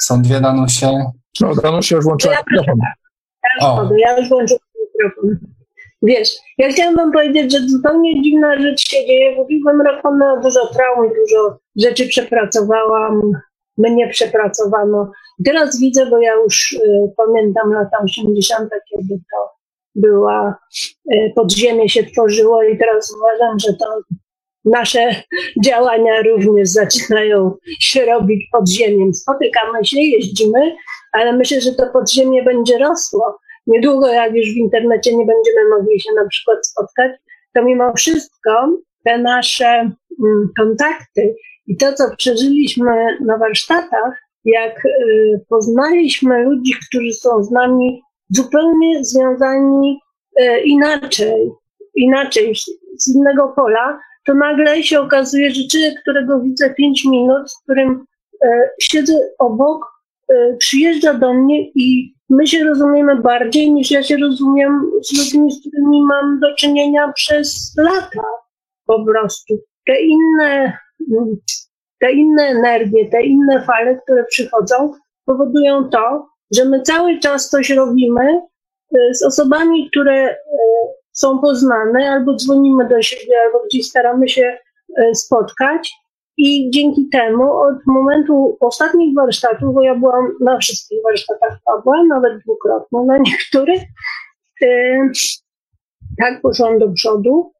Są dwie Danusie. No, Danusia już włączyła ja mikrofon. O. Ja już włączyłam mikrofon. Wiesz, ja chciałam wam powiedzieć, że zupełnie dziwna rzecz się dzieje. W ubiegłym roku no, dużo traum, dużo rzeczy przepracowałam, mnie przepracowano. Teraz widzę, bo ja już y, pamiętam lata 80., kiedy to była, y, podziemie się tworzyło i teraz uważam, że to nasze działania również zaczynają się robić podziemiem. Spotykamy się, jeździmy, ale myślę, że to podziemie będzie rosło. Niedługo, jak już w internecie nie będziemy mogli się na przykład spotkać, to mimo wszystko te nasze mm, kontakty i to, co przeżyliśmy na warsztatach, jak y, poznaliśmy ludzi, którzy są z nami zupełnie związani y, inaczej, inaczej, z innego pola, to nagle się okazuje, że człowiek, którego widzę 5 minut, z którym e, siedzę obok, e, przyjeżdża do mnie i my się rozumiemy bardziej niż ja się rozumiem z ludźmi, z którymi mam do czynienia przez lata po prostu. Te inne, te inne energie, te inne fale, które przychodzą, powodują to, że my cały czas coś robimy e, z osobami, które są poznane, albo dzwonimy do siebie, albo gdzieś staramy się e, spotkać. I dzięki temu od momentu ostatnich warsztatów, bo ja byłam na wszystkich warsztatach Pawła, nawet dwukrotnie na niektórych, e, tak poszłam do przodu,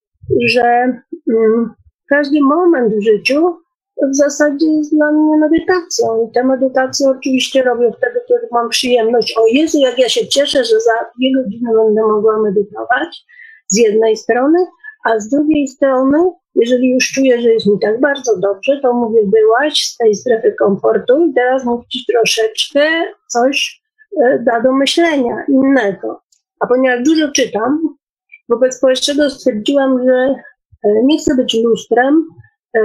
że mm, każdy moment w życiu w zasadzie jest dla mnie medytacją. I tę medytację oczywiście robię wtedy, kiedy mam przyjemność. O Jezu, jak ja się cieszę, że za dwie godziny będę mogła medytować z jednej strony, a z drugiej strony, jeżeli już czuję, że jest mi tak bardzo dobrze, to mówię, byłaś z tej strefy komfortu i teraz mów ci troszeczkę coś e, da do myślenia innego. A ponieważ dużo czytam, wobec powyższego stwierdziłam, że e, nie chcę być lustrem e,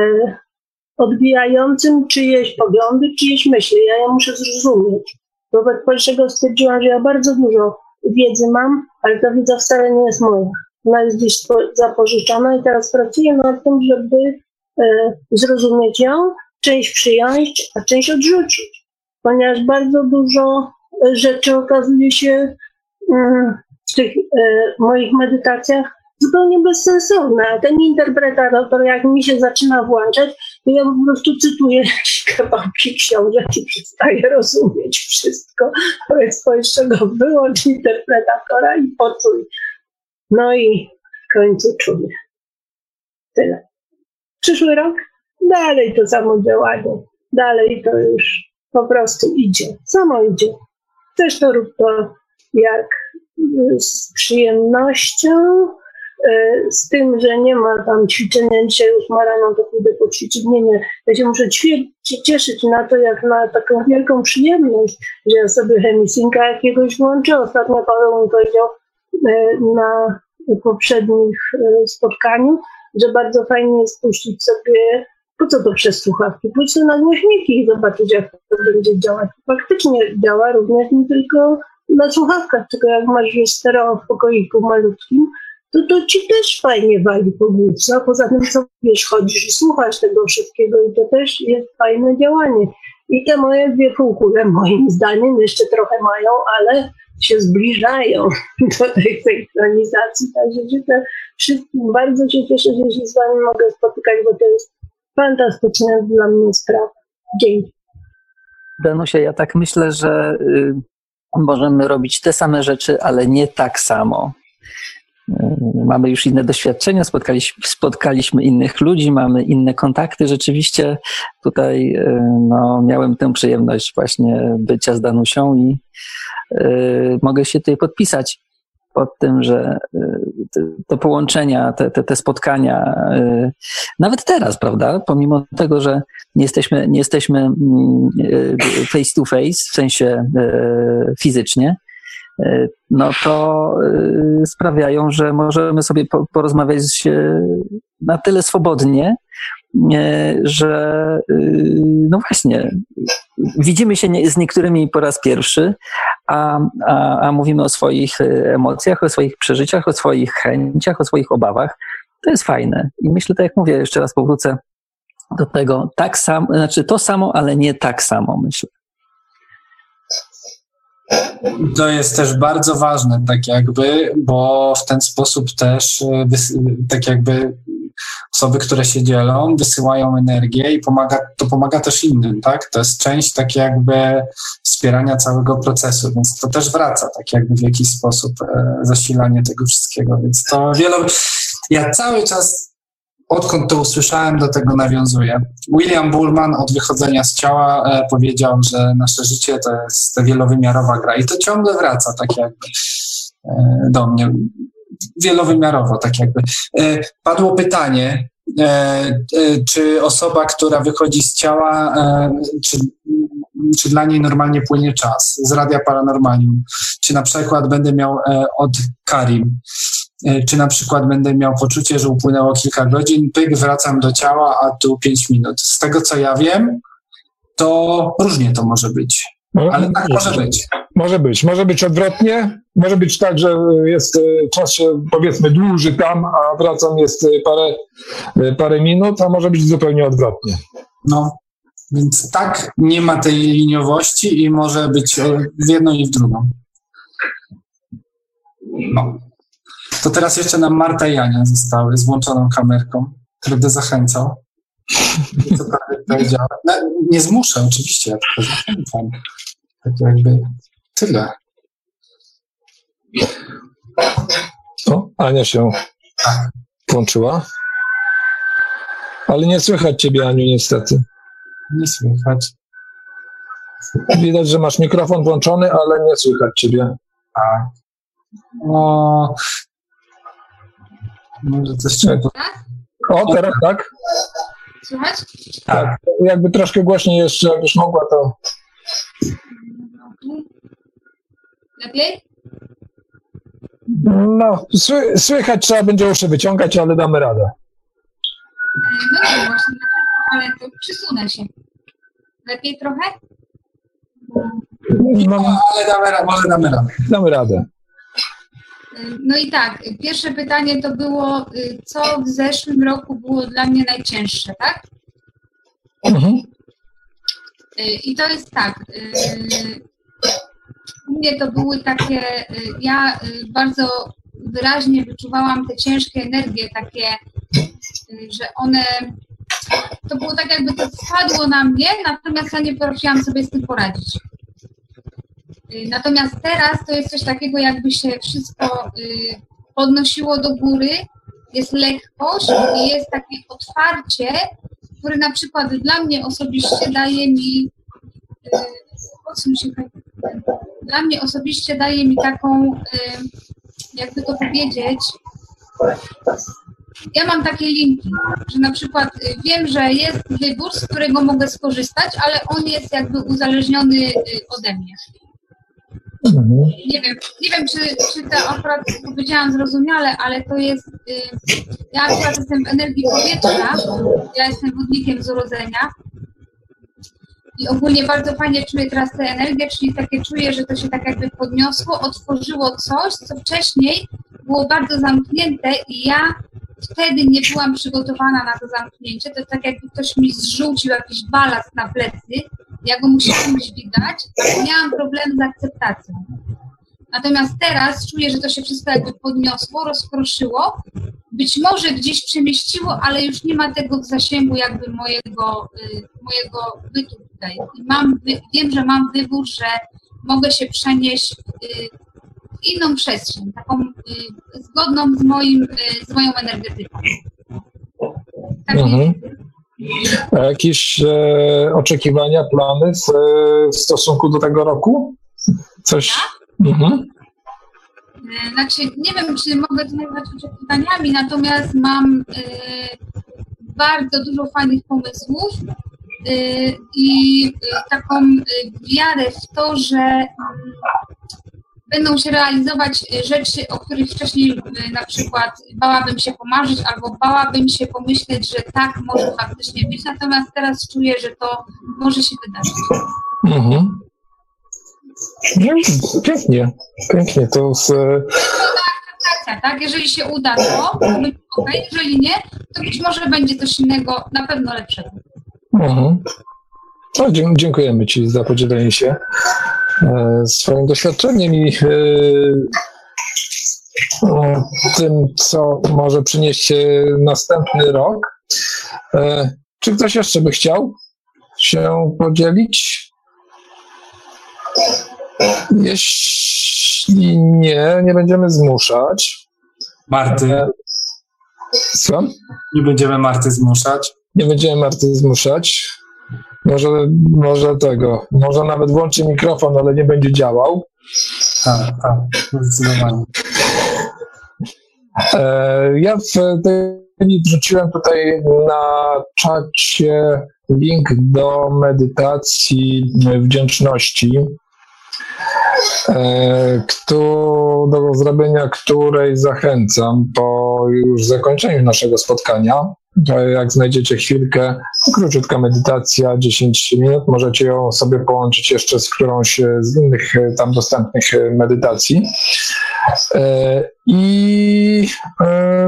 odbijającym czyjeś poglądy, czyjeś myśli. Ja je muszę zrozumieć. Wobec powyższego stwierdziłam, że ja bardzo dużo wiedzy mam, ale ta wiedza wcale nie jest moja ona jest gdzieś zapożyczona i teraz pracuję nad tym, żeby e, zrozumieć ją, część przyjąć, a część odrzucić. Ponieważ bardzo dużo e, rzeczy okazuje się mm, w tych e, moich medytacjach zupełnie bezsensowne. A ten interpretator, jak mi się zaczyna włączać, to ja po prostu cytuję jakieś kawałki książek i przestaję rozumieć wszystko. Powiedz po jeszcze go wyłącz interpretatora i poczuj no i w końcu czuję. Tyle. Przyszły rok dalej to samo działanie. Dalej to już po prostu idzie. Samo idzie. Też to rób to jak y, z przyjemnością, y, z tym, że nie ma tam ćwiczenia, dzisiaj już ma rano, to pójdę poćwiczyć. Nie, nie. Ja się muszę cieszyć na to, jak na taką wielką przyjemność, że ja sobie chemisinka jakiegoś włączę. Ostatnio Paweł mi powiedział, na poprzednich e, spotkaniu, że bardzo fajnie jest puścić sobie, po co to przez słuchawki, pójść na głośniki i zobaczyć, jak to będzie działać. Faktycznie działa również nie tylko na słuchawkach, tylko jak masz już stereo w pokoiku malutkim, to to ci też fajnie wali po główce, a poza tym co wiesz, chodzisz i słuchasz tego wszystkiego i to też jest fajne działanie. I te moje dwie półkule moim zdaniem jeszcze trochę mają, ale się zbliżają do tej synkronizacji. Także życzę wszystkim, bardzo się cieszę, że się z Wami mogę spotykać, bo to jest fantastyczna dla mnie sprawa. Dzięki. Danusia, ja tak myślę, że y, możemy robić te same rzeczy, ale nie tak samo. Y, mamy już inne doświadczenia, spotkaliśmy, spotkaliśmy innych ludzi, mamy inne kontakty. Rzeczywiście tutaj y, no, miałem tę przyjemność właśnie bycia z Danusią i Y, mogę się tutaj podpisać pod tym, że te połączenia, te, te, te spotkania, nawet teraz, prawda, pomimo tego, że nie jesteśmy, nie jesteśmy mm, face to face, w sensie fizycznie, no to sprawiają, że możemy sobie porozmawiać na tyle swobodnie, że no właśnie, widzimy się z niektórymi po raz pierwszy, a, a, a mówimy o swoich emocjach, o swoich przeżyciach, o swoich chęciach, o swoich obawach. To jest fajne. I myślę, tak jak mówię, jeszcze raz powrócę do tego, tak samo, znaczy to samo, ale nie tak samo, myślę. To jest też bardzo ważne, tak jakby, bo w ten sposób też, e, tak jakby osoby, które się dzielą, wysyłają energię i pomaga, to pomaga też innym, tak? To jest część tak jakby wspierania całego procesu, więc to też wraca tak jakby w jakiś sposób e, zasilanie tego wszystkiego, więc to wiele... Ja cały czas odkąd to usłyszałem, do tego nawiązuję. William Bullman od wychodzenia z ciała e, powiedział, że nasze życie to jest wielowymiarowa gra i to ciągle wraca tak jakby e, do mnie. Wielowymiarowo, tak jakby. E, padło pytanie, czy osoba, która wychodzi z ciała, czy, czy dla niej normalnie płynie czas z Radia Paranormalium? Czy na przykład będę miał od Karim? E, czy na przykład będę miał poczucie, że upłynęło kilka godzin, pyk, wracam do ciała, a tu pięć minut. Z tego, co ja wiem, to różnie to może być. No, Ale tak może być. Może być. Może być odwrotnie. Może być tak, że jest e, czas się powiedzmy dłuży tam, a wracam jest e, parę, parę minut, a może być zupełnie odwrotnie. No, więc tak, nie ma tej liniowości i może być w jedną i w drugą. No. To teraz jeszcze nam Marta i Jania zostały z włączoną kamerką. Będę zachęcał. Co powiedziała? No, nie zmuszę, oczywiście, ja tylko zachęcam. Tak jakby tyle. O, Ania się tak. włączyła. Ale nie słychać ciebie, Aniu, niestety. Nie słychać. Widać, że masz mikrofon włączony, ale nie słychać ciebie. Tak. O, może coś trzeba. Tak? O, teraz tak? Słychać? Tak. Jakby troszkę głośniej jeszcze, jakbyś mogła, to. Lepiej? No, sły, słychać trzeba będzie uszy wyciągać, ale damy radę. E, no nie, właśnie, ale to przysunę się. Lepiej trochę? No, ale damy, może damy radę. Damy radę. No i tak, pierwsze pytanie to było, y, co w zeszłym roku było dla mnie najcięższe, tak? Mhm. Y, I to jest tak. Y, u mnie to były takie, ja bardzo wyraźnie wyczuwałam te ciężkie energie, takie, że one, to było tak jakby to spadło na mnie, natomiast ja nie potrafiłam sobie z tym poradzić. Y, natomiast teraz to jest coś takiego, jakby się wszystko y, podnosiło do góry, jest lekkość i jest takie otwarcie, które na przykład dla mnie osobiście daje mi, y, się, dla mnie osobiście daje mi taką, jakby to powiedzieć, ja mam takie linki, że na przykład wiem, że jest wybór, z którego mogę skorzystać, ale on jest jakby uzależniony ode mnie. Mhm. Nie wiem, nie wiem czy, czy to akurat powiedziałam zrozumiale, ale to jest, y, ja akurat jestem w energii powietrza, ja jestem wodnikiem z urodzenia i ogólnie bardzo fajnie czuję teraz tę energię, czyli takie czuję, że to się tak jakby podniosło, otworzyło coś, co wcześniej było bardzo zamknięte i ja wtedy nie byłam przygotowana na to zamknięcie. To tak jakby ktoś mi zrzucił jakiś balast na plecy, ja go musiałam dźwigać, miałam problem z akceptacją. Natomiast teraz czuję, że to się wszystko jakby podniosło, rozproszyło, być może gdzieś przemieściło, ale już nie ma tego w zasięgu jakby mojego, y, mojego bytu tutaj. I mam, wiem, że mam wybór, że mogę się przenieść y, inną przestrzeń, taką y, zgodną z, moim, z moją energetyką. Tak mhm. Jakieś e, oczekiwania, plany w, w, stosunku do tego roku? Coś? Ja? Mhm. E, znaczy, nie wiem, czy mogę to nazwać oczekiwaniami, natomiast mam e, bardzo dużo fajnych pomysłów e, i e, taką e, wiarę w to, że będą się realizować rzeczy, o których wcześniej na przykład bałabym się pomarzyć albo bałabym się pomyśleć, że tak może faktycznie być, natomiast teraz czuję, że to może się wydarzyć. Mhm. No, pięknie, pięknie. To z... Tak, tak, jeżeli się uda, to będzie ok, jeżeli nie, to być może będzie coś innego, na pewno lepszego. Mhm. No, dziękujemy Ci za podzielenie się e, swoim doświadczeniem i e, tym, co może przynieść następny rok. E, czy ktoś jeszcze by chciał się podzielić? Jeśli nie, nie będziemy zmuszać. Marty. Co? Nie będziemy Marty zmuszać. Nie będziemy Marty zmuszać. Może, może tego, może nawet włączy mikrofon, ale nie będzie działał. Tak, tak, zdecydowanie. E, ja w tej chwili wrzuciłem tutaj na czacie link do medytacji wdzięczności, e, do zrobienia której zachęcam po już zakończeniu naszego spotkania jak znajdziecie chwilkę, króciutka medytacja, 10 minut, możecie ją sobie połączyć jeszcze z którąś z innych e, tam dostępnych e, medytacji. E, I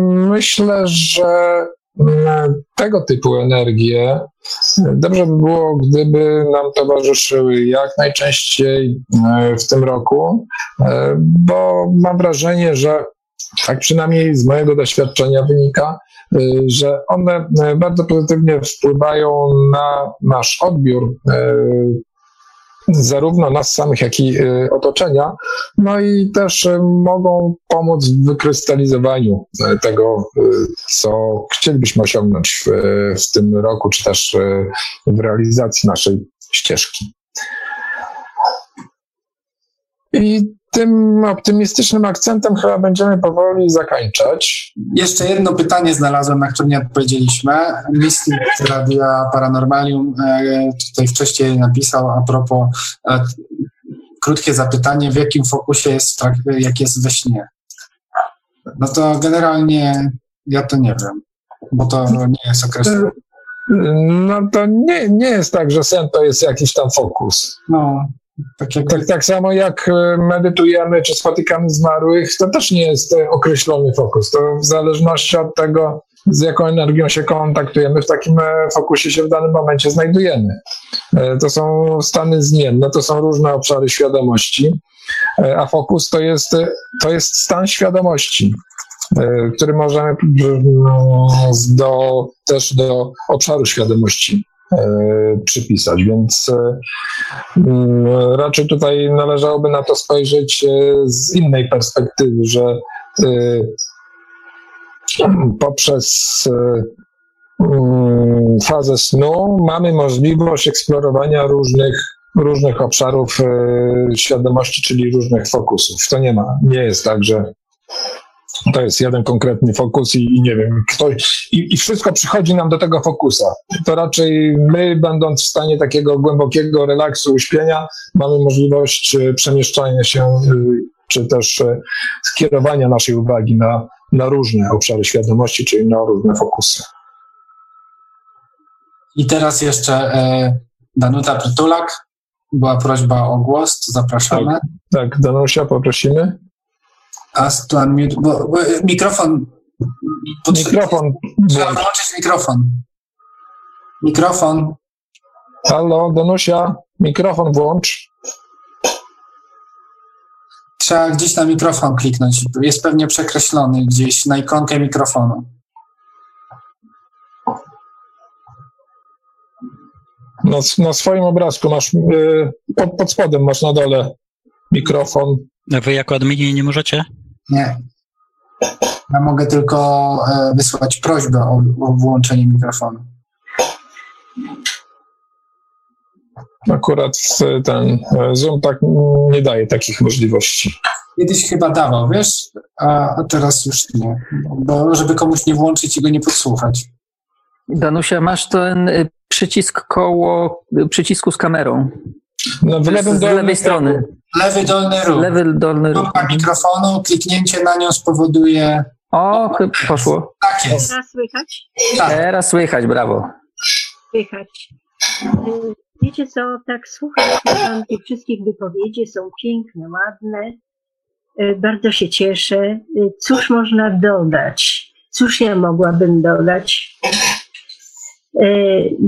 myślę, że tego typu energie dobrze by było, gdyby nam towarzyszyły jak najczęściej w tym roku, bo mam wrażenie, że tak przynajmniej z mojego doświadczenia wynika, Y, że one y, bardzo pozytywnie wpływają na nasz odbiór y, zarówno nas samych, jak i otoczenia, no i też mogą pomóc w wykrystalizowaniu tego, co chcielibyśmy osiągnąć w, w tym roku, czy też w realizacji naszej ścieżki. I tym optymistycznym akcentem chyba będziemy powoli zakończać. Jeszcze jedno pytanie znalazłem, na które nie odpowiedzieliśmy. Mystic z Radia Paranormalium e, tutaj wcześniej napisał a propos e, krótkie zapytanie, w jakim fokusie jest, jak jest we śnie? No to generalnie ja to nie wiem, bo to nie jest okres. No to nie, nie jest tak, że sen to jest jakiś tam fokus. No, tak, jak... tak, tak samo jak e, medytujemy czy spotykamy zmarłych, to też nie jest e, określony fokus. To w zależności od tego, z jaką energią się kontaktujemy, w takim e, fokusie się w danym momencie znajdujemy. To są stany zmienne, to są różne obszary świadomości, a fokus to jest, to jest stan świadomości, który możemy do, też do obszaru świadomości przypisać. Więc e, mm, raczej tutaj należałoby na to spojrzeć e, z innej perspektywy, że poprzez mm, fazę snu mamy możliwość eksplorowania różnych, różnych obszarów świadomości, czyli różnych fokusów. To nie ma, nie jest tak, że to jest jeden konkretny fokus i, i nie wiem, ktoś, i, i, wszystko przychodzi nam do tego fokusa. To raczej my, będąc w stanie takiego głębokiego relaksu, uśpienia, mamy możliwość e, przemieszczania się e, czy też e, skierowania naszej uwagi na, na różne obszary świadomości, czyli na różne fokusy. I teraz jeszcze Danuta Prytulak. Była prośba o głos, to zapraszamy. Tak, tak Danusia, poprosimy. Ask to unmute, bo, bo mikrofon. Mikrofon. Trzeba wyłączyć mikrofon. Mikrofon. Halo, Danusia, mikrofon włącz. Trzeba gdzieś na mikrofon kliknąć. Jest pewnie przekreślony gdzieś na ikonkę mikrofonu. Na, na swoim obrazku masz, yy, pod, pod spodem masz na dole mikrofon. A wy jako admini nie możecie? Nie. Ja mogę tylko e, wysłać prośbę o, o włączenie mikrofonu. Akurat ten e, Zoom tak nie daje takich możliwości. Kiedyś chyba dawał, wiesz, a, a teraz już nie. Bo żeby komuś nie włączyć i go nie podsłuchać. Danusia, masz ten y, przycisk koło przycisku z kamerą. No, w lewym z lewej strony. Lewy dolny róg. Lewy dolny róg. Kropka mikrofonu, kliknięcie na nią spowoduje... O, poszło. Tak jest. Teraz słychać? Tak. Teraz słychać, brawo. Słychać. Y, Wiecie co, tak słucham, tych wszystkich wypowiedzi, są piękne, ładne. Y, Bardzo się cieszę. Y, Cóż można dodać? Cóż ja mogłabym dodać?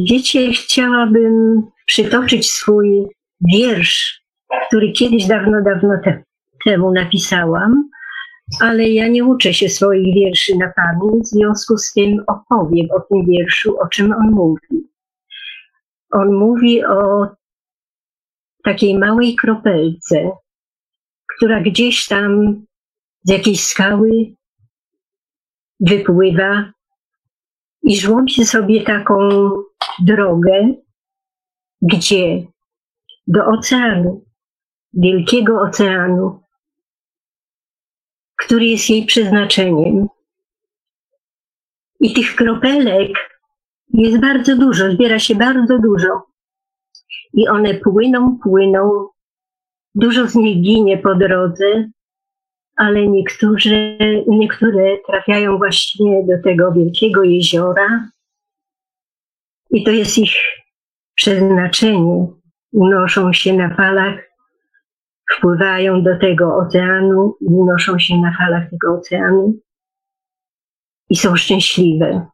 Wiecie, chciałabym przytoczyć swój wiersz, który kiedyś dawno, dawno te, temu napisałam, ale ja nie uczę się swoich wierszy na pamięć, w związku z tym opowiem o tym wierszu, o czym on mówi. On mówi o takiej małej kropelce, która gdzieś tam z jakiejś skały wypływa i żłobi sobie taką drogę, gdzie do oceanu, wielkiego oceanu, który jest jej przeznaczeniem. I tych kropelek jest bardzo dużo, zbiera się bardzo dużo. I one płyną, płyną. Dużo z nich ginie po drodze, ale niektóre, niektóre trafiają właśnie do tego wielkiego jeziora. I to jest ich przeznaczenie. Unoszą się na falach, wpływają do tego oceanu, unoszą się na falach tego oceanu i są szczęśliwe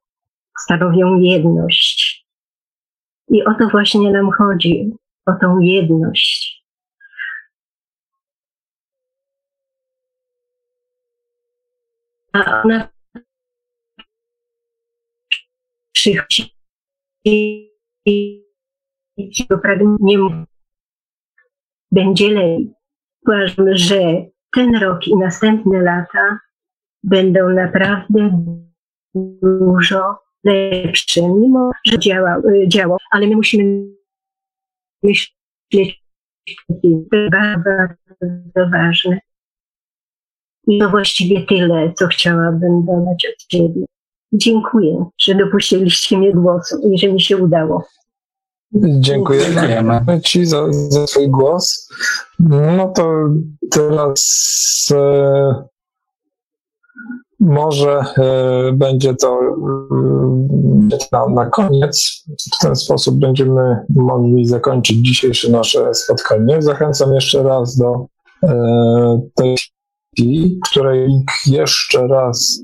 stanowią jedność. I o to właśnie nam chodzi, o tą jedność. A ona przychodzi i do pragnienia będzie lepiej. Uważam, że ten rok i następne lata będą naprawdę dużo lepsze, mimo że działa, działa ale my musimy myśleć, to bardzo ważne. I to właściwie tyle, co chciałabym dodać od siebie. Dziękuję, że dopuściliście mnie głosu i że mi się udało. Dziękujemy, Dziękujemy. Ci za, za Twój głos. No to teraz e, może e, będzie to e, na, na koniec. W ten sposób będziemy mogli zakończyć dzisiejsze nasze spotkanie. Zachęcam jeszcze raz do e, tej której link jeszcze raz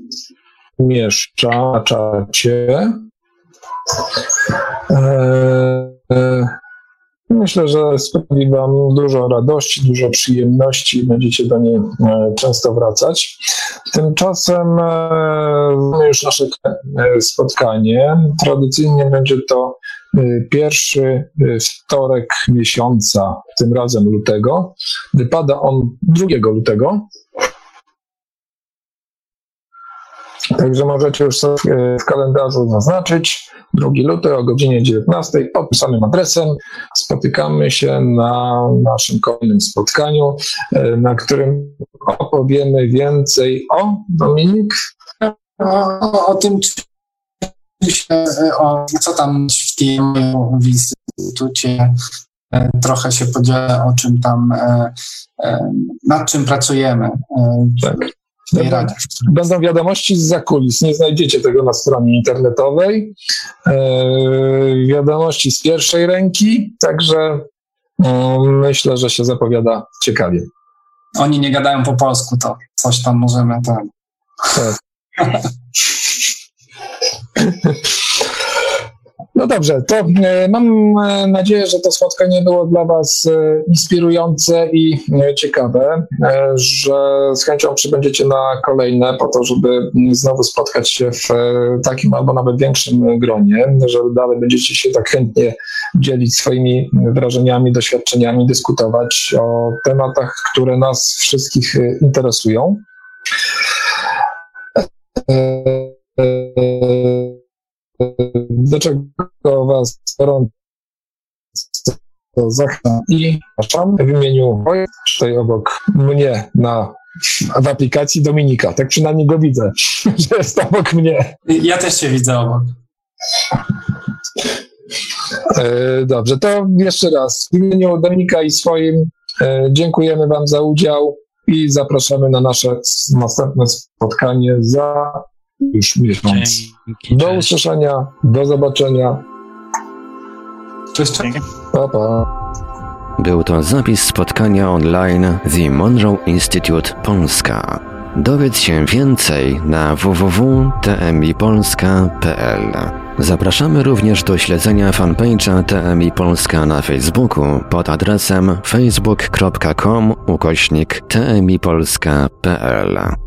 umieszcza na czacie. Myślę, że sprawi Wam dużo radości, dużo przyjemności i będziecie do niej często wracać. Tymczasem mamy już nasze spotkanie. Tradycyjnie będzie to pierwszy wtorek miesiąca, tym razem lutego. Wypada on 2 lutego. Także możecie już sobie w kalendarzu zaznaczyć 2 luty o godzinie 19 pod tym samym adresem. Spotykamy się na naszym kolejnym spotkaniu, na którym opowiemy więcej o Dominik. O, o tym, o, co tam w tym w instytucie trochę się podzielę, o czym tam, nad czym pracujemy. Tak. Będą, będą wiadomości z zakulis. Nie znajdziecie tego na stronie internetowej. E, wiadomości z pierwszej ręki, także e, myślę, że się zapowiada ciekawie. Oni nie gadają po polsku, to coś tam możemy tam. Tak. No dobrze, to e, mam e, nadzieję, że to spotkanie było dla Was e, inspirujące i ciekawe, że z chęcią przybędziecie na kolejne po to, żeby znowu spotkać się w takim albo nawet większym gronie, że dalej będziecie się tak chętnie dzielić swoimi wrażeniami, doświadczeniami, dyskutować o tematach, które nas wszystkich interesują. Do czego Was gorąco zachęcam i zapraszam w imieniu tutaj obok mnie na w aplikacji Dominika. Tak przynajmniej go widzę, że jest obok mnie. Ja też Cię widzę obok. Dobrze, to jeszcze raz w imieniu Dominika i swoim dziękujemy Wam za udział i zapraszamy na nasze następne spotkanie za już miesiąc. Do usłyszenia, do zobaczenia. Cześć. Pa, pa. Był to zapis spotkania online The Monroe Institute Polska. Dowiedz się więcej na www.tmipolska.pl. Zapraszamy również do śledzenia fanpage'a TMI Polska na Facebooku pod adresem facebook.com ukośnik tmipolska.pl.